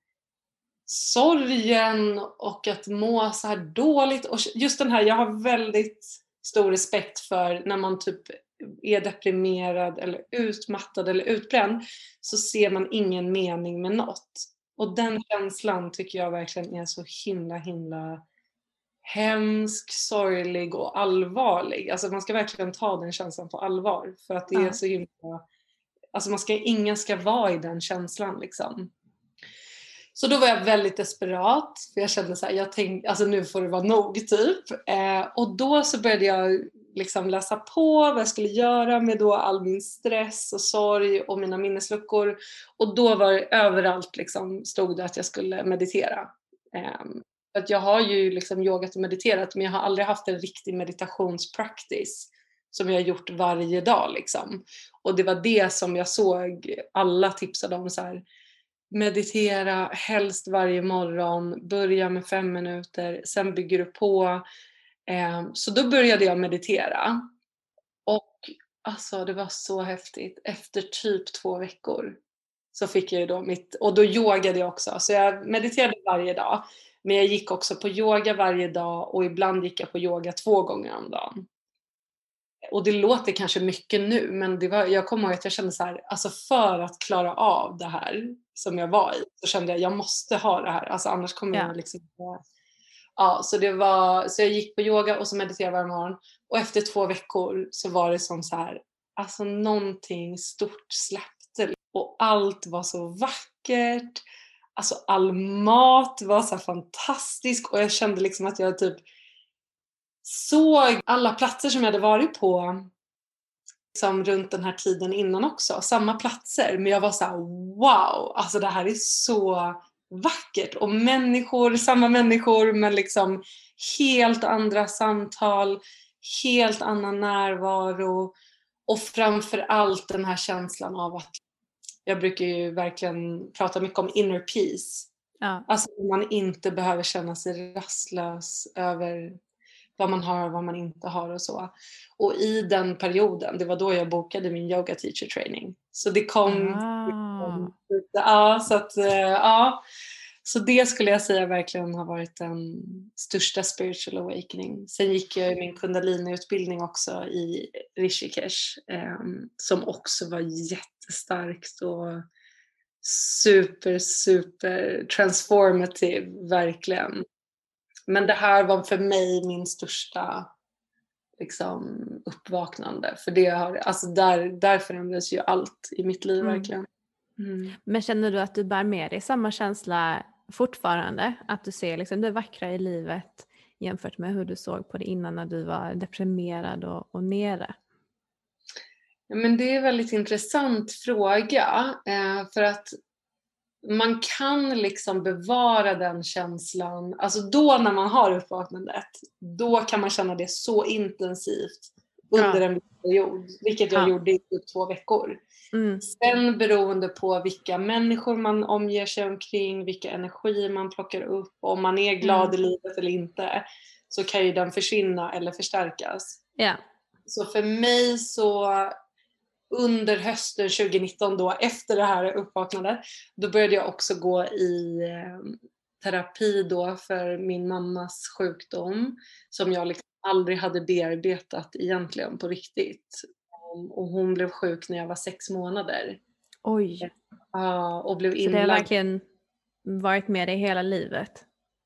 sorgen och att må så här dåligt. Och just den här, jag har väldigt stor respekt för när man typ är deprimerad eller utmattad eller utbränd så ser man ingen mening med något. Och den känslan tycker jag verkligen är så himla himla hemsk, sorglig och allvarlig. Alltså man ska verkligen ta den känslan på allvar för att det är så himla Alltså man ska, ingen ska vara i den känslan liksom. Så då var jag väldigt desperat för jag kände så här, jag tänkte, alltså nu får det vara nog typ. Eh, och då så började jag liksom läsa på vad jag skulle göra med då all min stress och sorg och mina minnesluckor. Och då var det överallt liksom stod det att jag skulle meditera. Ehm, att jag har ju liksom yogat och mediterat men jag har aldrig haft en riktig meditationspractice som jag har gjort varje dag liksom. Och det var det som jag såg alla tipsade om så här, meditera helst varje morgon, börja med fem minuter, sen bygger du på. Eh, så då började jag meditera. Och alltså det var så häftigt. Efter typ två veckor så fick jag ju då mitt, och då yogade jag också. Så jag mediterade varje dag. Men jag gick också på yoga varje dag och ibland gick jag på yoga två gånger om dagen och det låter kanske mycket nu men det var, jag kommer ihåg att jag kände så här, alltså för att klara av det här som jag var i så kände jag jag måste ha det här, alltså annars kommer ja. jag liksom Ja, så det var, så jag gick på yoga och så mediterade varje morgon. Och efter två veckor så var det som så här, alltså någonting stort släppte. Och allt var så vackert, alltså all mat var så fantastisk. Och jag kände liksom att jag typ såg alla platser som jag hade varit på liksom runt den här tiden innan också, samma platser. Men jag var så här, wow, alltså det här är så vackert. Och människor, samma människor men liksom helt andra samtal, helt annan närvaro och framför allt den här känslan av att jag brukar ju verkligen prata mycket om inner peace. Ja. Alltså man inte behöver känna sig rastlös över vad man har och vad man inte har och så. Och i den perioden, det var då jag bokade min yoga teacher training. Så det kom, ah. Ja, så att, eh, ja. Så det skulle jag säga verkligen har varit den största spiritual awakening. Sen gick jag min kundalini-utbildning också i Rishikesh eh, som också var jättestarkt och super, super transformative, verkligen. Men det här var för mig min största liksom, uppvaknande. För det har, alltså där, där förändrades ju allt i mitt liv Mm. verkligen. Mm. Men känner du att du bär med dig samma känsla fortfarande? Att du ser liksom det vackra i livet jämfört med hur du såg på det innan när du var deprimerad och, och nere? Ja, men det är en väldigt intressant fråga. Eh, för att man kan liksom bevara den känslan. Alltså då när man har uppvaknandet, då kan man känna det så intensivt under Ja. en period. Vilket jag Ja. gjorde i typ två veckor. Mm. Sen beroende på vilka människor man omger sig omkring, vilka energier man plockar upp, om man är glad Mm. i livet eller inte, så kan ju den försvinna eller förstärkas. Ja. Så för mig så under hösten 2019 då, efter det här uppvaknandet, då började jag också gå i eh, terapi då för min mammas sjukdom som jag liksom aldrig hade bearbetat egentligen på riktigt. Um, Och hon blev sjuk när jag var sex månader. Oj, Ja, och blev så det har inlagd. verkligen varit med dig hela livet?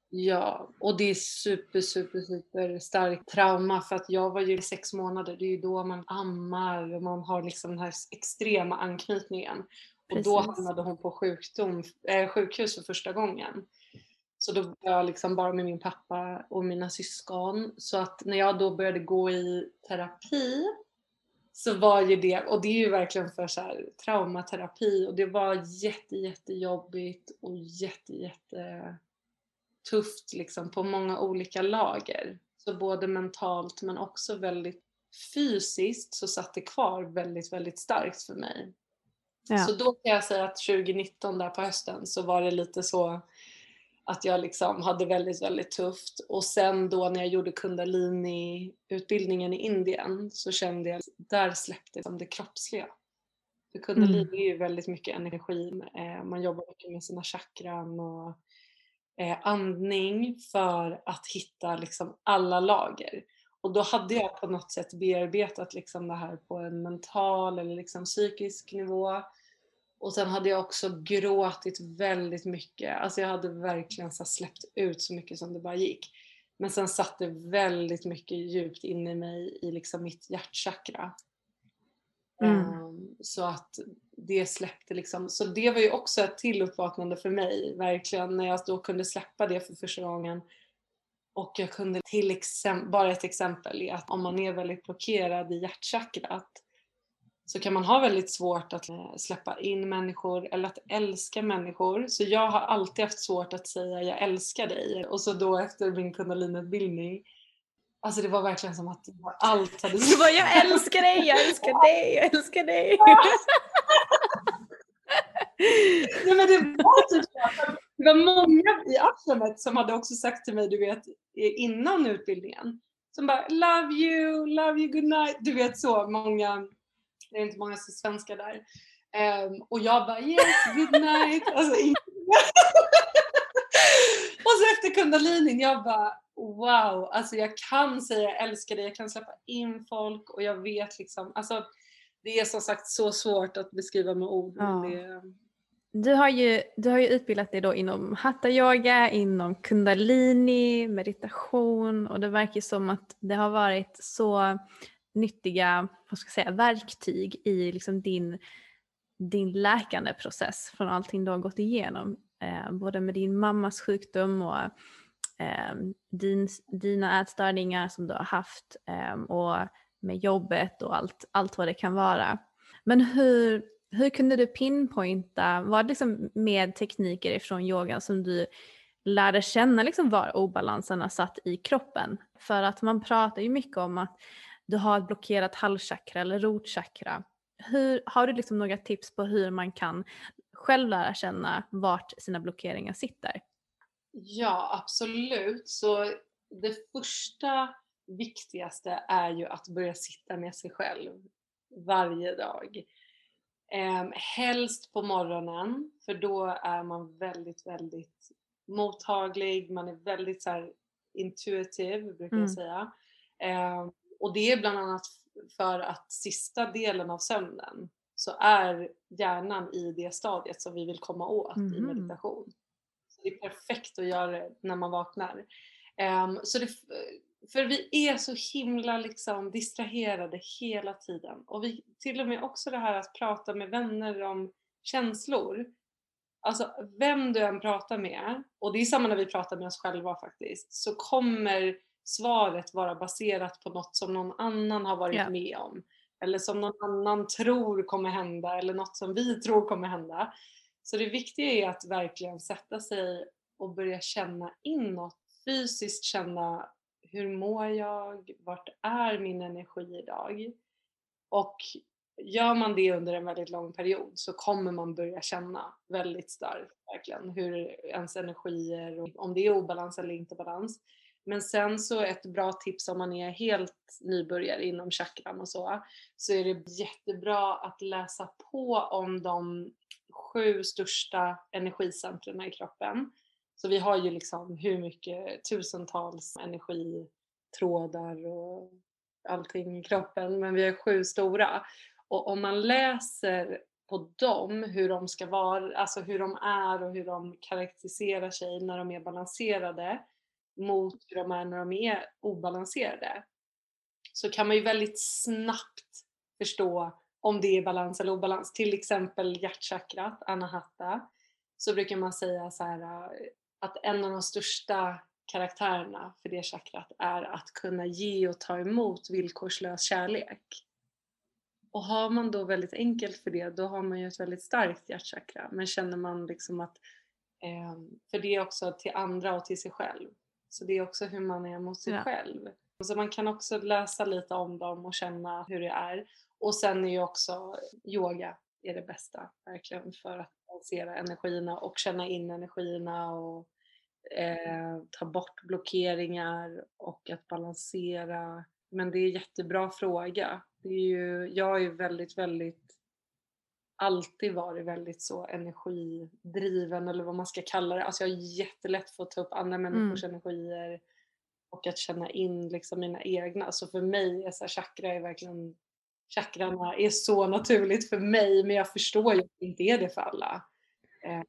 Ja, och det är super, super, super starkt trauma för att jag var ju i sex månader, det är ju då man ammar och man har liksom den här extrema anknytningen. Och då Precis. hamnade hon på sjukdom, eh, sjukhus för första gången. Så då var jag liksom bara med min pappa och mina syskon. Så att när jag då började gå i terapi så var ju det, och det är ju verkligen för så här, traumaterapi och det var jätte, jättejobbigt och jätte, jätte tufft liksom på många olika lager. Så både mentalt men också väldigt fysiskt så satt det kvar väldigt, väldigt starkt för mig. Ja. Så då kan jag säga att 2019 där på hösten så var det lite så att jag liksom hade väldigt, väldigt tufft. Och sen då när jag gjorde kundalini-utbildningen i Indien så kände jag att där släppte liksom det kroppsliga. För kundalini är ju väldigt mycket energi. eh, Man jobbar mycket med sina chakran och eh, andning för att hitta liksom alla lager. Och då hade jag på något sätt bearbetat liksom det här på en mental eller liksom psykisk nivå. Och sen hade jag också gråtit väldigt mycket. Alltså jag hade verkligen så släppt ut så mycket som det bara gick. Men sen satt det väldigt mycket djupt inne i mig i liksom mitt hjärtchakra. Mm. Ehm, Så att det släppte liksom. Så det var ju också ett till uppvaknande för mig, verkligen, när jag då kunde släppa det för första gången. Och jag kunde till exempel, bara ett exempel är att om man är väldigt blockerad i hjärtchakrat så kan man ha väldigt svårt att eh, släppa in människor eller att älska människor. Så jag har alltid haft svårt att säga jag älskar dig. Och så då efter min kundaliniutbildning, alltså det var verkligen som att allt hade Du bara, jag älskar dig, jag älskar dig, jag älskar dig. Nej men det var typ. Det var många i ashramet som hade också sagt till mig, du vet, innan utbildningen. Som bara love you, love you, good night. Du vet så många, det är inte många svenskar där. Ehm, och jag bara yes, good night. Alltså, och så efter kundalinin, jag bara wow, alltså jag kan säga jag älskar dig, jag kan släppa in folk och jag vet liksom, alltså det är som sagt så svårt att beskriva med ord. Ja. det, Du har ju, du har ju utbildat dig då inom hatha yoga, inom kundalini, meditation och det verkar som att det har varit så nyttiga vad ska jag säga, verktyg i liksom din, din läkande process från allting du har gått igenom. Eh, både med din mammas sjukdom och eh, din, dina ätstörningar som du har haft eh, och med jobbet och allt, allt vad det kan vara. Men hur, hur kunde du pinpointa, var det liksom med tekniker ifrån yogan som du lärde känna liksom var obalanserna satt i kroppen? För att man pratar ju mycket om att du har ett blockerat halschakra eller rotchakra. Hur, har du liksom några tips på hur man kan själv lära känna vart sina blockeringar sitter? Ja, absolut. Så det första viktigaste är ju att börja sitta med sig själv varje dag. Eh, helst på morgonen, för då är man väldigt, väldigt mottaglig. Man är väldigt så här, intuitive, brukar Mm. jag säga. Eh, och det är bland annat för att sista delen av sömnen så är hjärnan i det stadiet som vi vill komma åt i Mhm. meditation. Så det är perfekt att göra det när man vaknar. Ehm, så det, för vi är så himla liksom distraherade hela tiden. Och vi, till och med också det här att prata med vänner om känslor. Alltså vem du än pratar med, och det är samma när vi pratar med oss själva faktiskt, så kommer svaret vara baserat på något som någon annan har varit Ja. med om. Eller som någon annan tror kommer hända eller något som vi tror kommer hända. Så det viktiga är att verkligen sätta sig och börja känna inåt, fysiskt känna hur mår jag, vart är min energi idag? Och gör man det under en väldigt lång period så kommer man börja känna väldigt starkt verkligen hur ens energier, om det är obalans eller inte balans. Men sen så ett bra tips om man är helt nybörjare inom chakran och så, så är det jättebra att läsa på om de sju största energicentren i kroppen. Så vi har ju liksom hur mycket tusentals energitrådar och allting i kroppen, men vi har sju stora. Och om man läser på dem hur de ska vara, alltså hur de är och hur de karaktäriserar sig när de är balanserade mot hur de är när de är obalanserade så kan man ju väldigt snabbt förstå om det är balans eller obalans. Till exempel hjärtchakrat, anahata, så brukar man säga så här äh, att en av de största karaktärerna för det chakrat är att kunna ge och ta emot villkorslös kärlek. Och har man då väldigt enkelt för det, då har man ju ett väldigt starkt hjärtchakra. Men känner man liksom att, ehm, för det är också till andra och till sig själv. Så det är också hur man är mot sig Ja. själv. Så man kan också läsa lite om dem och känna hur det är. Och sen är ju också yoga är det bästa verkligen för att balansera energierna och känna in energierna och eh, ta bort blockeringar och att balansera. Men det är en jättebra fråga. Det är ju, jag är väldigt, väldigt alltid varit väldigt så energidriven eller vad man ska kalla det. Alltså jag har jättelätt för att ta upp andra människors energier och att känna in liksom mina egna. Så för mig är så här, chakra är verkligen chakrarna är så naturligt för mig men jag förstår ju att det inte är det för alla. Eh,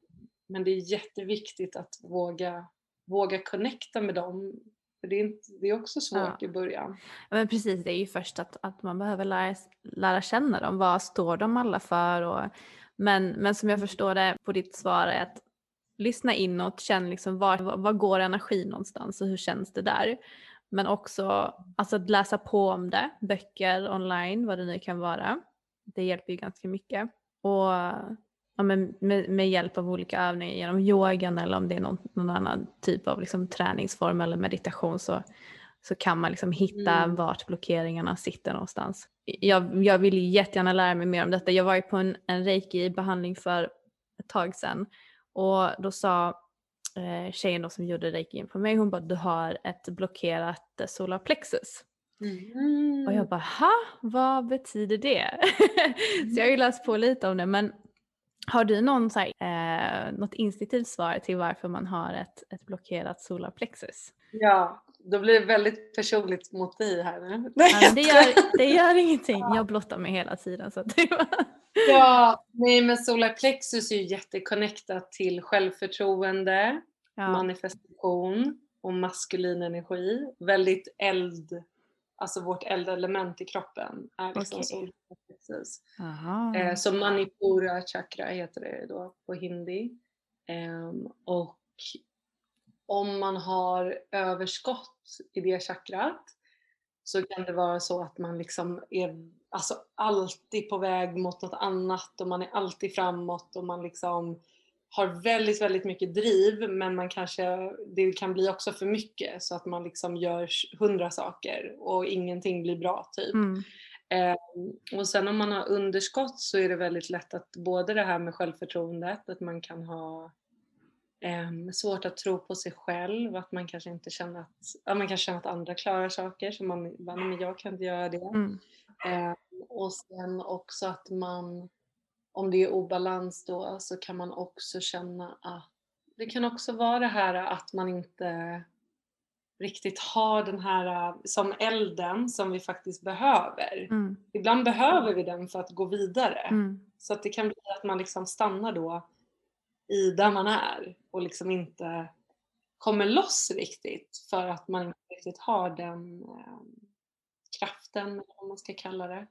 Men det är jätteviktigt att våga, våga connecta med dem. För det är, inte, det är också svårt Ja. i början. Ja, Men precis, det är ju först att, att man behöver lära, lära känna dem. Vad står de alla för? Och, men, men som jag förstår det på ditt svar är att lyssna inåt, känn liksom var, var, var går energin någonstans och hur känns det där? Men också alltså att läsa på om det, böcker online, vad det nu kan vara. Det hjälper ju ganska mycket. Och ja, men med, med hjälp av olika övningar genom yogan eller om det är någon, någon annan typ av liksom träningsform eller meditation så, så kan man liksom hitta Mm. vart blockeringarna sitter någonstans. Jag, jag vill jättegärna lära mig mer om detta. Jag var ju på en, en reiki-behandling för ett tag sedan och då sa eh, tjejen då som gjorde reiki på mig, hon bara du har ett blockerat eh, solar plexus. Mm. Och jag bara, ha? Vad betyder det? så jag har ju läst på lite om det, men har du någon, så här, eh, något instinktivt svar till varför man har ett, ett blockerat solar plexus? Ja, då blir det väldigt personligt mot dig här nu. Ja, men det, gör, det gör ingenting, jag blottar mig hela tiden. Så att det var... Ja, nej men solar plexus är ju jätteconnectat till självförtroende, ja. manifestation och maskulin energi. Väldigt eld, alltså vårt eldelement i kroppen är liksom Okej. solar plexus. Aha. Eh, så manipura chakra heter det då på hindi. Ehm, och om man har överskott i det chakrat så kan det vara så att man liksom är alltså alltid på väg mot något annat och man är alltid framåt och man liksom har väldigt, väldigt mycket driv men man kanske, det kan bli också för mycket så att man liksom gör hundra saker och ingenting blir bra typ. Mm. Eh, och sen om man har underskott så är det väldigt lätt att både det här med självförtroendet, att man kan ha eh, svårt att tro på sig själv, att man kanske inte känner att, ja, man kan känna att andra klarar saker som man, "Va, nej, men jag kan inte göra det. Mm. Eh, och sen också att man, om det är obalans då, så kan man också känna att det kan också vara det här att man inte riktigt har den här som elden som vi faktiskt behöver. Mm. Ibland behöver vi den för att gå vidare. Mm. Så att det kan bli att man liksom stannar då i där man är och liksom inte kommer loss riktigt för att man inte riktigt har den eh, kraften, eller vad man ska kalla det.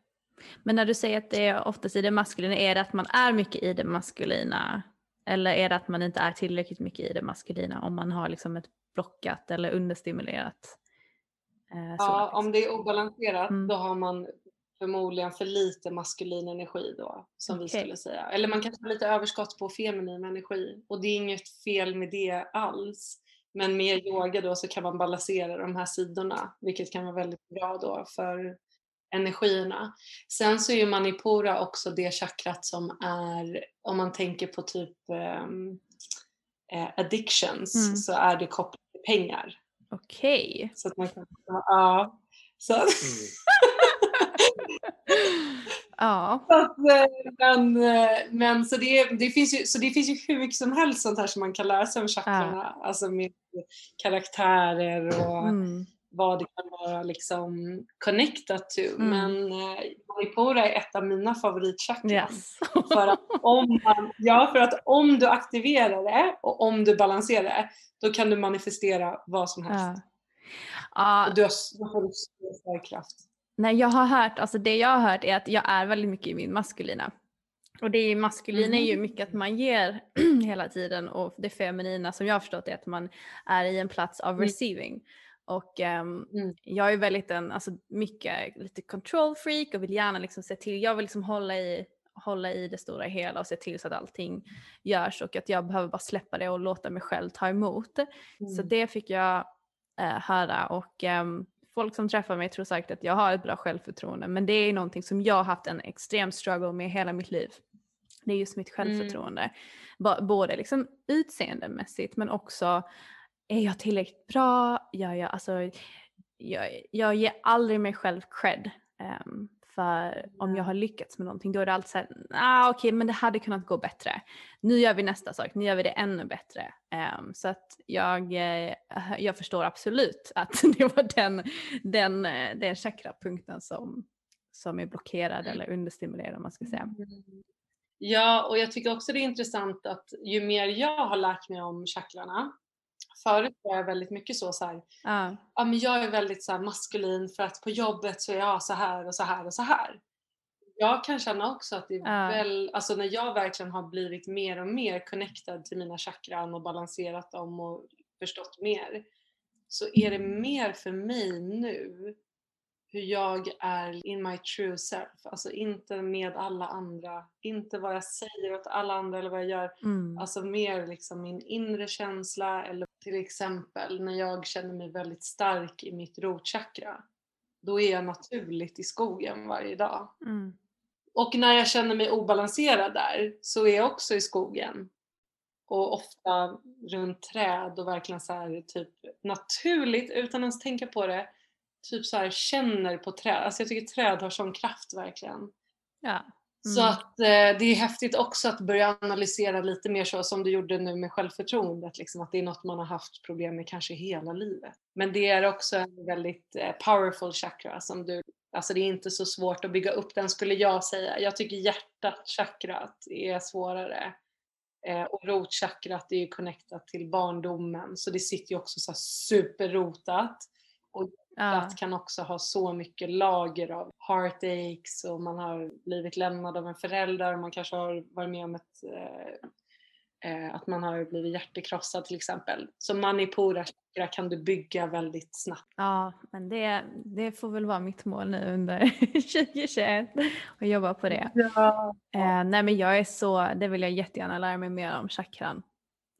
Men när du säger att det är oftast i det maskulina, är det att man är mycket i det maskulina? Eller är det att man inte är tillräckligt mycket i det maskulina om man har liksom ett blockat eller understimulerat? Eh, Ja, om det är obalanserat Mm. då har man förmodligen för lite maskulin energi då, som vi Okej. skulle säga. Eller man kanske har lite överskott på feminin energi och det är inget fel med det alls. Men med yoga då så kan man balansera de här sidorna, vilket kan vara väldigt bra då för energierna. Sen så är ju manipura också det chakrat som är, om man tänker på typ eh, addictions, Mm. så är det kopplat till pengar. Okej. Så att man kan, ja. Så, Ja. så att, eh, men, eh, men så det, det finns ju, så det finns ju hur mycket som helst sånt här som man kan lära sig om chakrarna. Alltså med karaktärer och Mm. Vad det kan vara liksom connected to. Mm. Men eh, manipura är ett av mina favoritchakran. Yes. För att, om man, ja, för att om du aktiverar det och om du balanserar det, då kan du manifestera vad som helst. Ja. Och du har, får du stark kraft. Nej, jag har hört, alltså det jag har hört är att jag är väldigt mycket i min maskulina. Och det maskulina är ju Mhm. mycket att man ger hela tiden och det feminina som jag har förstått är att man är i en plats av Mm. Och ehm, Mm. jag är väldigt en, alltså mycket lite control freak och vill gärna liksom se till, jag vill liksom hålla i, hålla i det stora hela och se till så att allting görs och att jag behöver bara släppa det och låta mig själv ta emot. Så Mm. det fick jag eh, höra och ehm, folk som träffar mig tror säkert att jag har ett bra självförtroende men det är någonting som jag har haft en extrem struggle med hela mitt liv. Det är just mitt självförtroende. Ba- både liksom utseendemässigt men också är jag tillräckligt bra? Gör jag, alltså, jag, jag ger aldrig mig själv cred. ehm, för om jag har lyckats med någonting då är det alltid såhär, ah, okej men det hade kunnat gå bättre. Nu gör vi nästa sak, nu gör vi det ännu bättre. Ehm, så att jag, eh, jag förstår absolut att det var den, den, eh, den chakrapunkten som, som är blockerad eller understimulerad om man ska säga. Ja, och jag tycker också det är intressant att ju mer jag har lärt mig om chakrarna, förut var jag väldigt mycket så, så här, Ja, ja men jag är väldigt så här maskulin för att på jobbet så är jag så här och så här och så här. Jag kan känna också att det är Ja. väl, alltså när jag verkligen har blivit mer och mer connected till mina chakran och balanserat dem och förstått mer, så är det mer för mig nu hur jag är in my true self. Alltså inte med alla andra, inte vad jag säger åt alla andra eller vad jag gör. mm. Alltså mer liksom min inre känsla eller till exempel när jag känner mig väldigt stark i mitt rotchakra. Då är jag naturligt i skogen varje dag. Mm. Och när jag känner mig obalanserad där så är jag också i skogen. Och ofta runt träd och verkligen så här typ naturligt utan ens tänka på det. Typ så här känner på träd. Alltså jag tycker träd har sån kraft verkligen. ja. Så Mm. att eh, det är häftigt också att börja analysera lite mer så som du gjorde nu med självförtroendet. Liksom, att det är något man har haft problem med kanske hela livet. Men det är också en väldigt eh, powerful chakra som du, alltså det är inte så svårt att bygga upp den skulle jag säga. Jag tycker hjärtat, chakrat, är svårare. Eh, och rotchakrat är ju connectat till barndomen så det sitter ju också så superrotat. Och. Att kan också ha så mycket lager av heartaches och man har blivit lämnad av en förälder och man kanske har varit med om ett, eh, eh, att man har blivit hjärtekrossad till exempel. Så manipura chakra kan du bygga väldigt snabbt. Ja, men det, det får väl vara mitt mål nu under 2021 och jobba på det. Ja. Eh, nej men jag är så, det vill jag jättegärna lära mig mer om chakran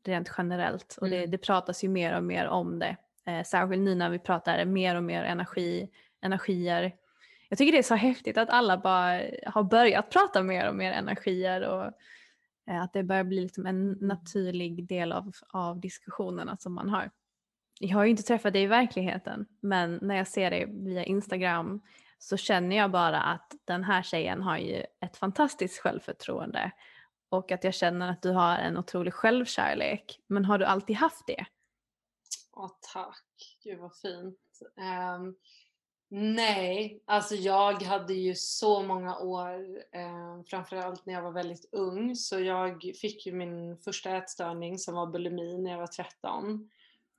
rent generellt och det, Mm. det pratas ju mer och mer om det. Eh, särskilt nu när vi pratar mer och mer energi, energier. Jag tycker det är så häftigt att alla bara har börjat prata mer och mer energier och eh, att det börjar bli liksom en naturlig del av, av diskussionerna som man har. Jag har ju inte träffat dig i verkligheten men när jag ser dig via Instagram så känner jag bara att den här tjejen har ju ett fantastiskt självförtroende och att jag känner att du har en otrolig självkärlek. Men har du alltid haft det? Åh, tack. Gud vad fint. Um, nej, alltså jag hade ju så många år, um, framförallt när jag var väldigt ung, så jag fick ju min första ätstörning som var bulimi när jag var 13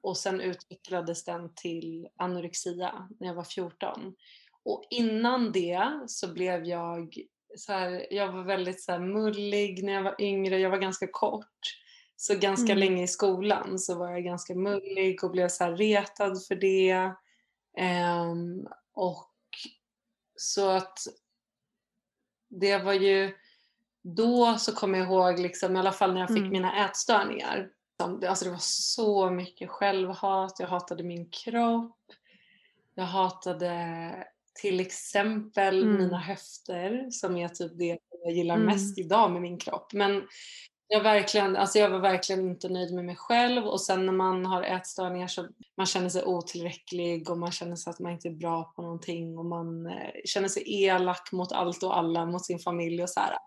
och sen utvecklades den till anorexia när jag var 14. Och innan det så blev jag så här, jag var väldigt så här mullig när jag var yngre, jag var ganska kort. Så ganska mm. länge i skolan så var jag ganska mullig och blev så retad för det. Um, och så att det var ju då så kommer jag ihåg, liksom, i alla fall när jag fick mm. mina ätstörningar. Alltså det var så mycket självhat, jag hatade min kropp. Jag hatade till exempel mm. mina höfter som är typ det jag gillar mm. mest idag med min kropp. Men jag, verkligen, alltså jag var verkligen inte nöjd med mig själv och sen när man har ätstörningar så man känner sig otillräcklig och man känner sig att man inte är bra på någonting och man eh, känner sig elak mot allt och alla, mot sin familj och så här.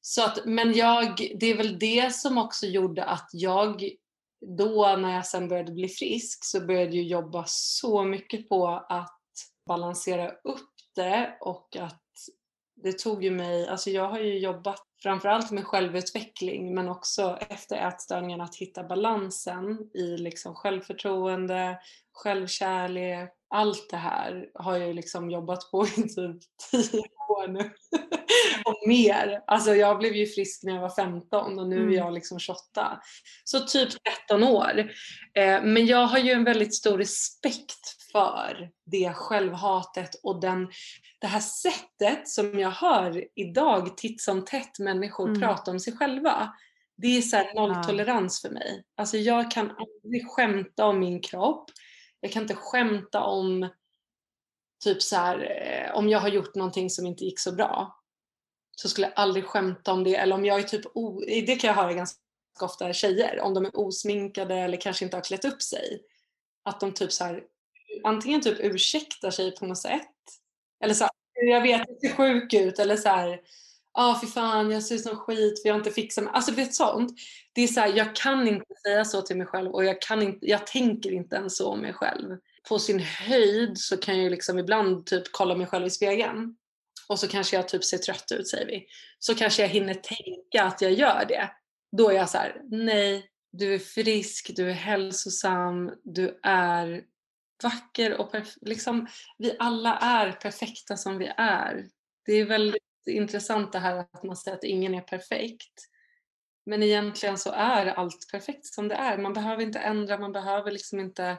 Så att, men jag, det är väl det som också gjorde att jag då när jag sen började bli frisk så började jag jobba så mycket på att balansera upp det och att det tog ju mig, alltså jag har ju jobbat framförallt med självutveckling men också efter ätstörningen att hitta balansen i liksom självförtroende, självkärlek, allt det här har jag liksom jobbat på i typ 10 år nu. och mer. Alltså jag blev ju frisk när jag var 15 och nu är mm. jag liksom 28. Så typ 13 år. Eh, men jag har ju en väldigt stor respekt för det självhatet och den, det här sättet som jag hör idag titt som tätt människor mm. prata om sig själva. Det är så nolltolerans för mig. Alltså jag kan aldrig skämta om min kropp. Jag kan inte skämta om typ så här, eh, om jag har gjort någonting som inte gick så bra. Så skulle jag aldrig skämta om det. Eller om jag är typ, o, det kan jag höra ganska ofta tjejer, om de är osminkade eller kanske inte har klätt upp sig. Att de typ så här, antingen typ ursäktar sig på något sätt. Eller så här, jag vet, jag ser sjuk ut. Eller så här, ja ah, fy fan jag ser ut som skit för jag har inte fixat mig. Alltså du vet sånt. Det är så här, jag kan inte säga så till mig själv och jag, kan inte, jag tänker inte ens så om mig själv. På sin höjd så kan jag liksom ibland typ kolla mig själv i spegeln. Och så kanske jag typ ser trött ut säger vi. Så kanske jag hinner tänka att jag gör det. Då är jag så här, nej, du är frisk, du är hälsosam, du är vacker och liksom, vi alla är perfekta som vi är. Det är väldigt intressant det här att man säger att ingen är perfekt. Men egentligen så är allt perfekt som det är. Man behöver inte ändra, man behöver liksom inte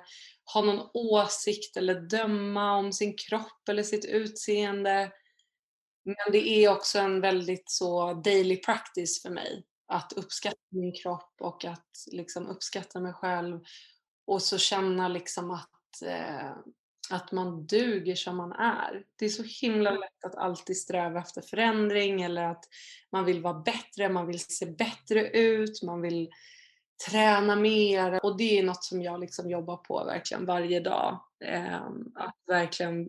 ha någon åsikt eller döma om sin kropp eller sitt utseende. Men det är också en väldigt så daily practice för mig. Att uppskatta min kropp och att liksom uppskatta mig själv. Och så känna liksom att eh, att man duger som man är. Det är så himla mm. lätt att alltid sträva efter förändring eller att man vill vara bättre, man vill se bättre ut, man vill träna mer och det är något som jag liksom jobbar på verkligen varje dag. Eh, att verkligen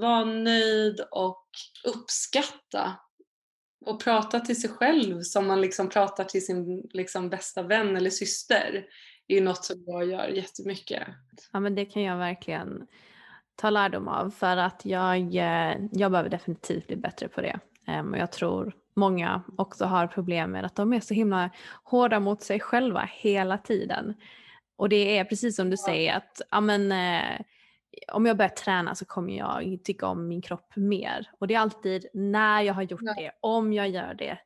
vara nöjd och uppskatta och prata till sig själv som man liksom pratar till sin liksom bästa vän eller syster är något som jag gör jättemycket. Ja men det kan jag verkligen ta lärdom av för att jag, eh, jag behöver definitivt bli bättre på det. Ehm, och jag tror många också har problem med att de är så himla hårda mot sig själva hela tiden. Och det är precis som du säger att ja, men, eh, om jag börjar träna så kommer jag tycka om min kropp mer. Och det är alltid när jag har gjort det, om jag gör det,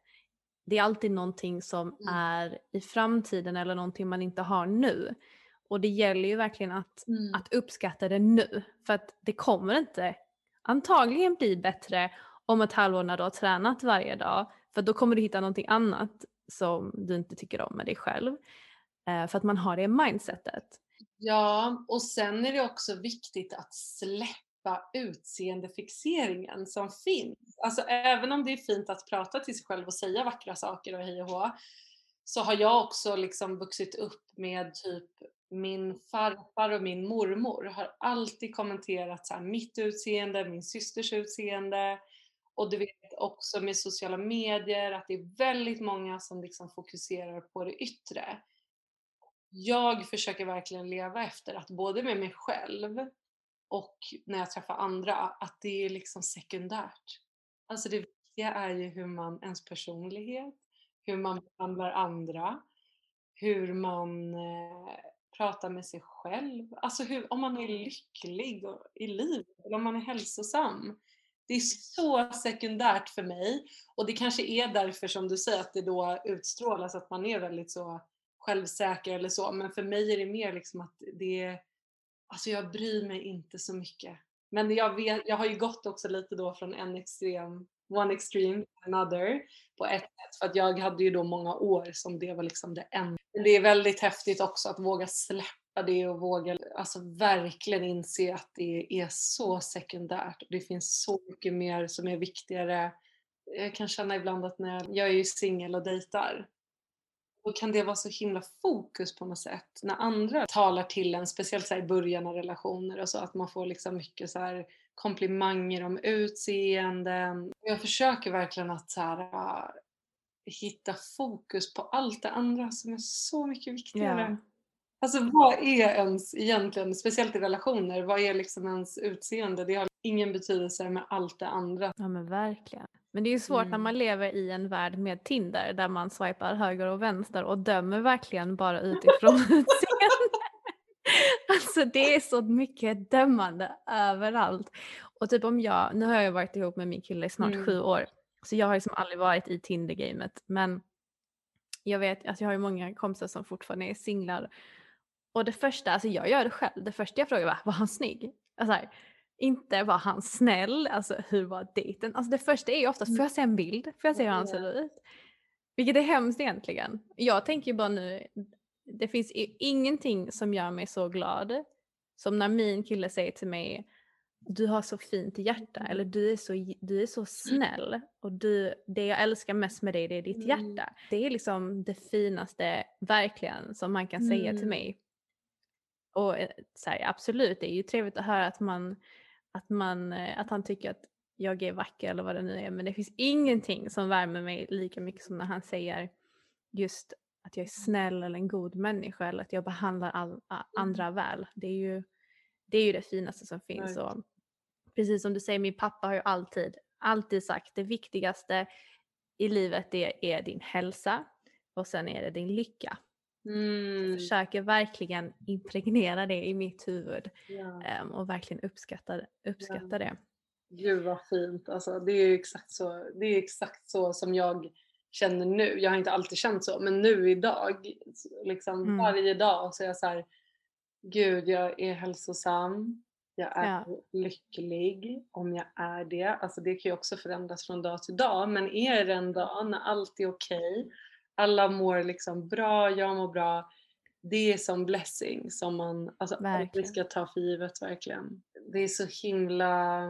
det är alltid någonting som mm. är i framtiden eller någonting man inte har nu. Och det gäller ju verkligen att, mm. att uppskatta det nu. För att det kommer inte antagligen bli bättre om ett halvår när du har tränat varje dag. För då kommer du hitta någonting annat som du inte tycker om med dig själv. Eh, för att man har det mindsetet. Ja, och sen är det också viktigt att släppa släppa utseendefixeringen som finns. Alltså även om det är fint att prata till sig själv och säga vackra saker och hej och hå, så har jag också liksom vuxit upp med typ min farfar och min mormor har alltid kommenterat så här, mitt utseende, min systers utseende och du vet också med sociala medier att det är väldigt många som liksom fokuserar på det yttre. jag försöker verkligen leva efter att både med mig själv och när jag träffar andra, att det är liksom sekundärt. Alltså det viktiga är ju hur man, ens personlighet, hur man behandlar andra, hur man eh, pratar med sig själv. Alltså hur, om man är lycklig i livet eller om man är hälsosam. Det är så sekundärt för mig och det kanske är därför som du säger att det då utstrålas att man är väldigt så självsäker eller så. Men för mig är det mer liksom att det är, alltså jag bryr mig inte så mycket. Men jag, vet, jag har ju gått också lite då från en extrem, one extreme to another på ett sätt. För att jag hade ju då många år som det var liksom det enda. Men det är väldigt häftigt också att våga släppa det och våga alltså verkligen inse att det är så sekundärt. Det finns så mycket mer som är viktigare. Jag kan känna ibland att när jag, jag är ju singel och dejtar då kan det vara så himla fokus på något sätt när andra talar till en, speciellt så i början av relationer och så, att man får liksom mycket så här komplimanger om utseenden. Jag försöker verkligen att så här, uh, hitta fokus på allt det andra som är så mycket viktigare. Yeah. Alltså vad är ens egentligen, speciellt i relationer, vad är liksom ens utseende? Det har ingen betydelse med allt det andra. Ja men verkligen. Men det är ju svårt mm. när man lever i en värld med Tinder där man swipar höger och vänster och dömer verkligen bara utifrån utseende. Alltså det är så mycket dömande överallt. Och typ om jag, nu har jag varit ihop med min kille i snart mm. sju år, så jag har liksom aldrig varit i Tinder-gamet men jag vet att alltså jag har ju många kompisar som fortfarande är singlar och det första, alltså jag gör det själv, det första jag frågar var, var han snygg? Alltså här, inte var han snäll, alltså hur var dejten? Alltså det första är ju oftast, får jag se en bild? Får jag se hur han ser ut? Vilket är hemskt egentligen. Jag tänker ju bara nu, det finns ingenting som gör mig så glad som när min kille säger till mig du har så fint hjärta eller du är så, du är så snäll och du, det jag älskar mest med dig det är ditt mm. hjärta. Det är liksom det finaste verkligen som man kan säga till mm. mig. Och eh, så här, absolut, det är ju trevligt att höra att man att, man, eh, att han tycker att jag är vacker eller vad det nu är. Men det finns ingenting som värmer mig lika mycket som när han säger just att jag är snäll eller en god människa eller att jag behandlar all, mm. andra väl. Det är ju det, är ju det finaste som finns. Och precis som du säger, min pappa har ju alltid, alltid sagt det viktigaste i livet det är din hälsa och sen är det din lycka. Mm. Jag försöker verkligen impregnera det i mitt huvud ja. um, och verkligen uppskatta, uppskatta ja. det. Gud vad fint. Alltså, det, är exakt så, det är exakt så som jag känner nu. Jag har inte alltid känt så men nu idag, liksom mm. varje dag så är jag så här, Gud jag är hälsosam, jag är ja. lycklig om jag är det. Alltså det kan ju också förändras från dag till dag men är det en dag när allt är okej okay, alla mår liksom bra, jag mår bra. Det är som blessing som man alltså, ska ta för givet verkligen. Det är så himla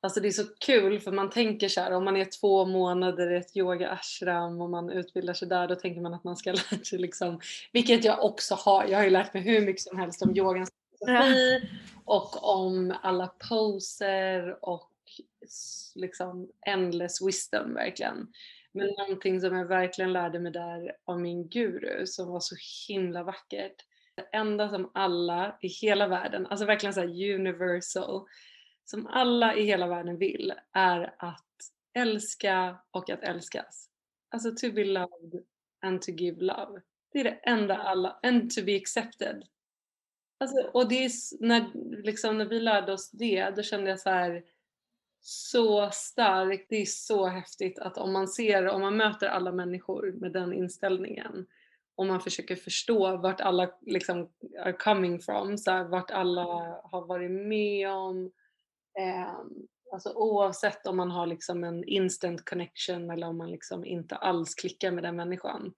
Alltså det är så kul för man tänker så här om man är två månader i ett yoga ashram och man utbildar sig där då tänker man att man ska lära sig liksom, vilket jag också har, jag har ju lärt mig hur mycket som helst om yogans filosofi och om alla poser och liksom endless wisdom verkligen. Men någonting som jag verkligen lärde mig där av min guru som var så himla vackert. Det enda som alla i hela världen, alltså verkligen så universal, som alla i hela världen vill är att älska och att älskas. Alltså to be loved and to give love. Det är det enda alla, and to be accepted. Alltså, och det är när, liksom, när vi lärde oss det, då kände jag så här så starkt, det är så häftigt att om man ser, om man möter alla människor med den inställningen och man försöker förstå vart alla liksom are coming from, så här, vart alla har varit med om. Eh, alltså oavsett om man har liksom en instant connection eller om man liksom inte alls klickar med den människan.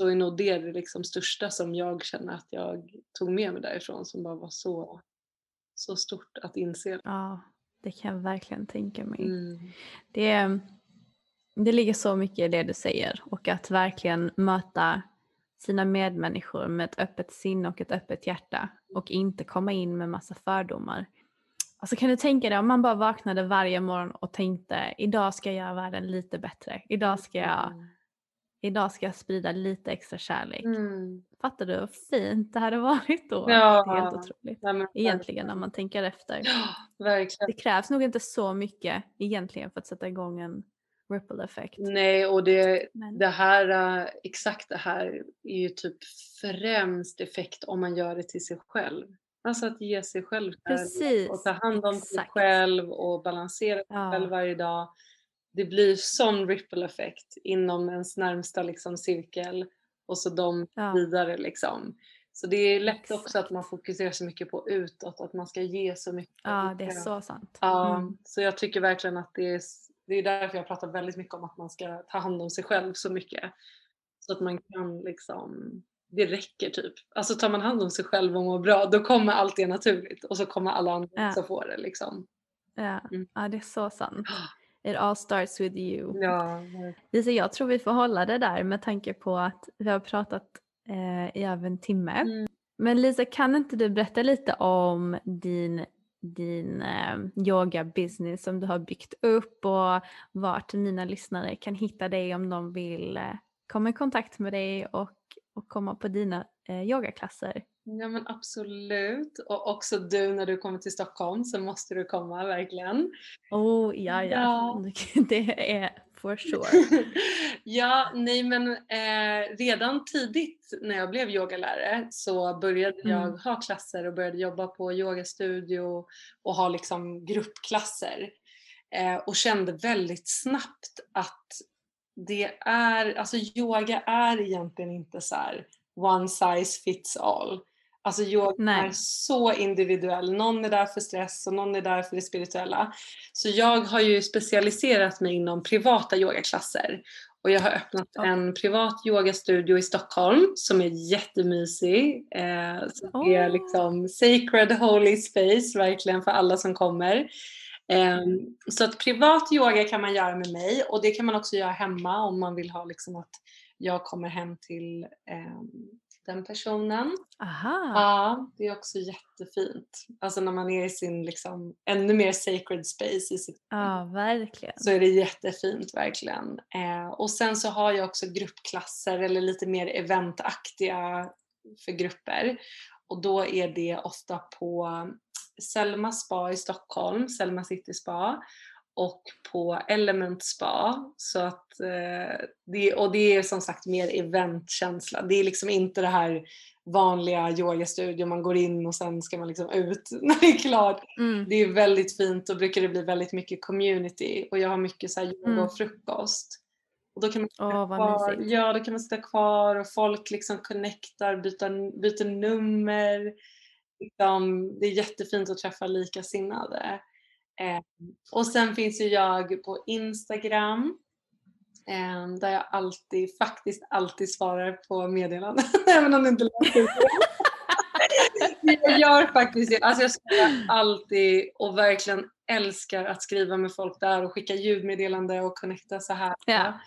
Så är nog det det liksom största som jag känner att jag tog med mig därifrån som bara var så, så stort att inse. Ja, det kan jag verkligen tänka mig. Mm. Det, det ligger så mycket i det du säger och att verkligen möta sina medmänniskor med ett öppet sinne och ett öppet hjärta och inte komma in med massa fördomar. Alltså kan du tänka dig om man bara vaknade varje morgon och tänkte idag ska jag göra världen lite bättre. Idag ska jag mm. Idag ska jag sprida lite extra kärlek. Mm. Fattar du hur fint det hade varit då? Ja. Helt otroligt. Ja, men Egentligen när man tänker efter. Verkligen. Det krävs nog inte så mycket egentligen för att sätta igång en ripple effect. Nej, och det, Men, det här, äh, exakt det här är ju typ främst effekt om man gör det till sig själv. Alltså att ge sig själv Precis, och ta hand om sig exakt. själv och balansera sig Ja. själv varje dag. Det blir sån ripple effekt inom ens närmsta liksom, cirkel och så de Ja. vidare liksom. Så det är lätt också att man fokuserar så mycket på utåt, att man ska ge så mycket. ja, det är så sant. Ja, Mm. så jag tycker verkligen att det är, det är därför jag pratar väldigt mycket om att man ska ta hand om sig själv så mycket. Så att man kan liksom, det räcker typ. Alltså tar man hand om sig själv och mår bra, då kommer allt det naturligt och så kommer alla andra Ja. också få det liksom. Ja. Mm. ja, det är så sant. It all starts with you. Ja, Lisa, jag tror vi får hålla det där med tanke på att vi har pratat eh, i över en timme. Mm. Men Lisa, kan inte du berätta lite om din, din eh, yoga-business som du har byggt upp och vart mina lyssnare kan hitta dig om de vill eh, komma i kontakt med dig och, och komma på dina eh, yogaklasser? Ja men absolut. Och också du när du kommer till Stockholm så måste du komma verkligen. Oh, ja, ja. Ja. Det är for sure. ja, nej men eh, redan tidigt när jag blev yogalärare så började jag Mm. ha klasser och började jobba på yogastudio och ha liksom gruppklasser. Eh, och kände väldigt snabbt att det är, alltså yoga är egentligen inte så här one size fits all. Alltså yoga är så individuell. Någon är där för stress och någon är där för det spirituella. Så jag har ju specialiserat mig inom privata yogaklasser. Och jag har öppnat Ja. en privat yogastudio i Stockholm som är jättemysig. Eh, som är Åh. liksom sacred holy space verkligen för alla som kommer. Ehm, så att privat yoga kan man göra med mig och det kan man också göra hemma om man vill ha liksom att jag kommer hem till ehm, den personen. Aha. Ja, det är också jättefint. Alltså när man är i sin liksom ännu mer sacred space i sitt Ja, verkligen. så är det jättefint verkligen. Eh, och sen så har jag också gruppklasser eller lite mer eventaktiga för grupper. Och då är det ofta på Selma spa i Stockholm, Selma City spa och på Element spa. Så att, eh, det, och det är som sagt mer eventkänsla. Det är liksom inte det här vanliga yogastudio man går in och sen ska man liksom ut när det är klart. Mm. Det är väldigt fint och brukar det bli väldigt mycket community och jag har mycket så här yoga Mm. och frukost. Och då kan man sitta vad kvar, ja, då kan man sitta kvar och folk liksom connectar, byter, byter nummer. Liksom, det är jättefint att träffa likasinnade. Eh, och sen finns ju jag på Instagram eh, där jag alltid, faktiskt alltid svarar på meddelanden även om det inte låter Jag gör faktiskt det. Alltså jag skriver alltid och verkligen älskar att skriva med folk där och skicka ljudmeddelande och connecta så här. Ja.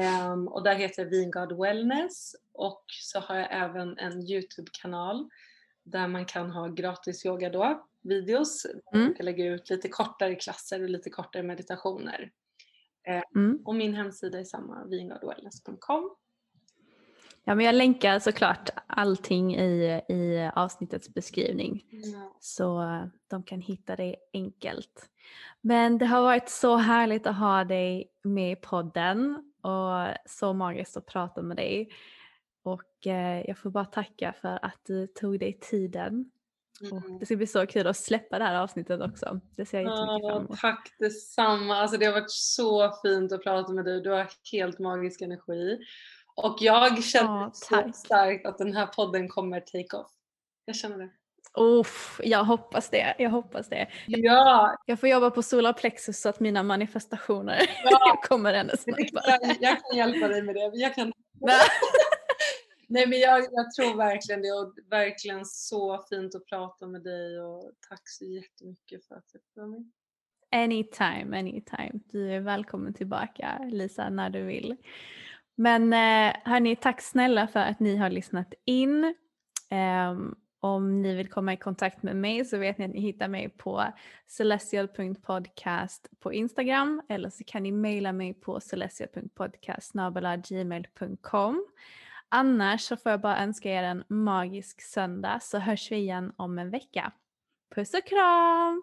Ehm, och där heter jag Vingard Wellness och så har jag även en Youtube-kanal där man kan ha gratis yoga då, videos. Mm. Jag lägga ut lite kortare klasser och lite kortare meditationer. Mm. Och min hemsida är samma, vingardwellness.com. Ja, men jag länkar såklart allting i, i avsnittets beskrivning så eh, de kan hitta dig enkelt. Men det har varit så härligt att ha dig med i podden och så magiskt att prata med dig. Och eh, jag får bara tacka för att du tog dig tiden. Och Mm. det ska bli så kul att släppa det här avsnittet också. Det ser jag jättemycket fram Ja, emot. tack detsamma. Alltså det har varit så fint att prata med dig. Du har helt magisk energi. Och jag känner Ja, så starkt att den här podden kommer take off. Jag känner det. Uff, jag hoppas det. Jag hoppas det. Ja, Jag får jobba på solar plexus så att mina manifestationer Ja. kommer ännu snabbare. jag kan hjälpa dig med det. Jag kan... Nej. Men jag, jag tror verkligen det och verkligen så fint att prata med dig och tack så jättemycket för att jag fick vara med. Anytime, anytime. Du är välkommen tillbaka Lisa när du vill. Men eh, hörni, tack snälla för att ni har lyssnat in. Um, om ni vill komma i kontakt med mig så vet ni att ni hittar mig på celestial.podcast på Instagram eller så kan ni mejla mig på celestial.podcast.gmail.com Annars så får jag bara önska er en magisk söndag så hörs vi igen om en vecka. Puss och kram!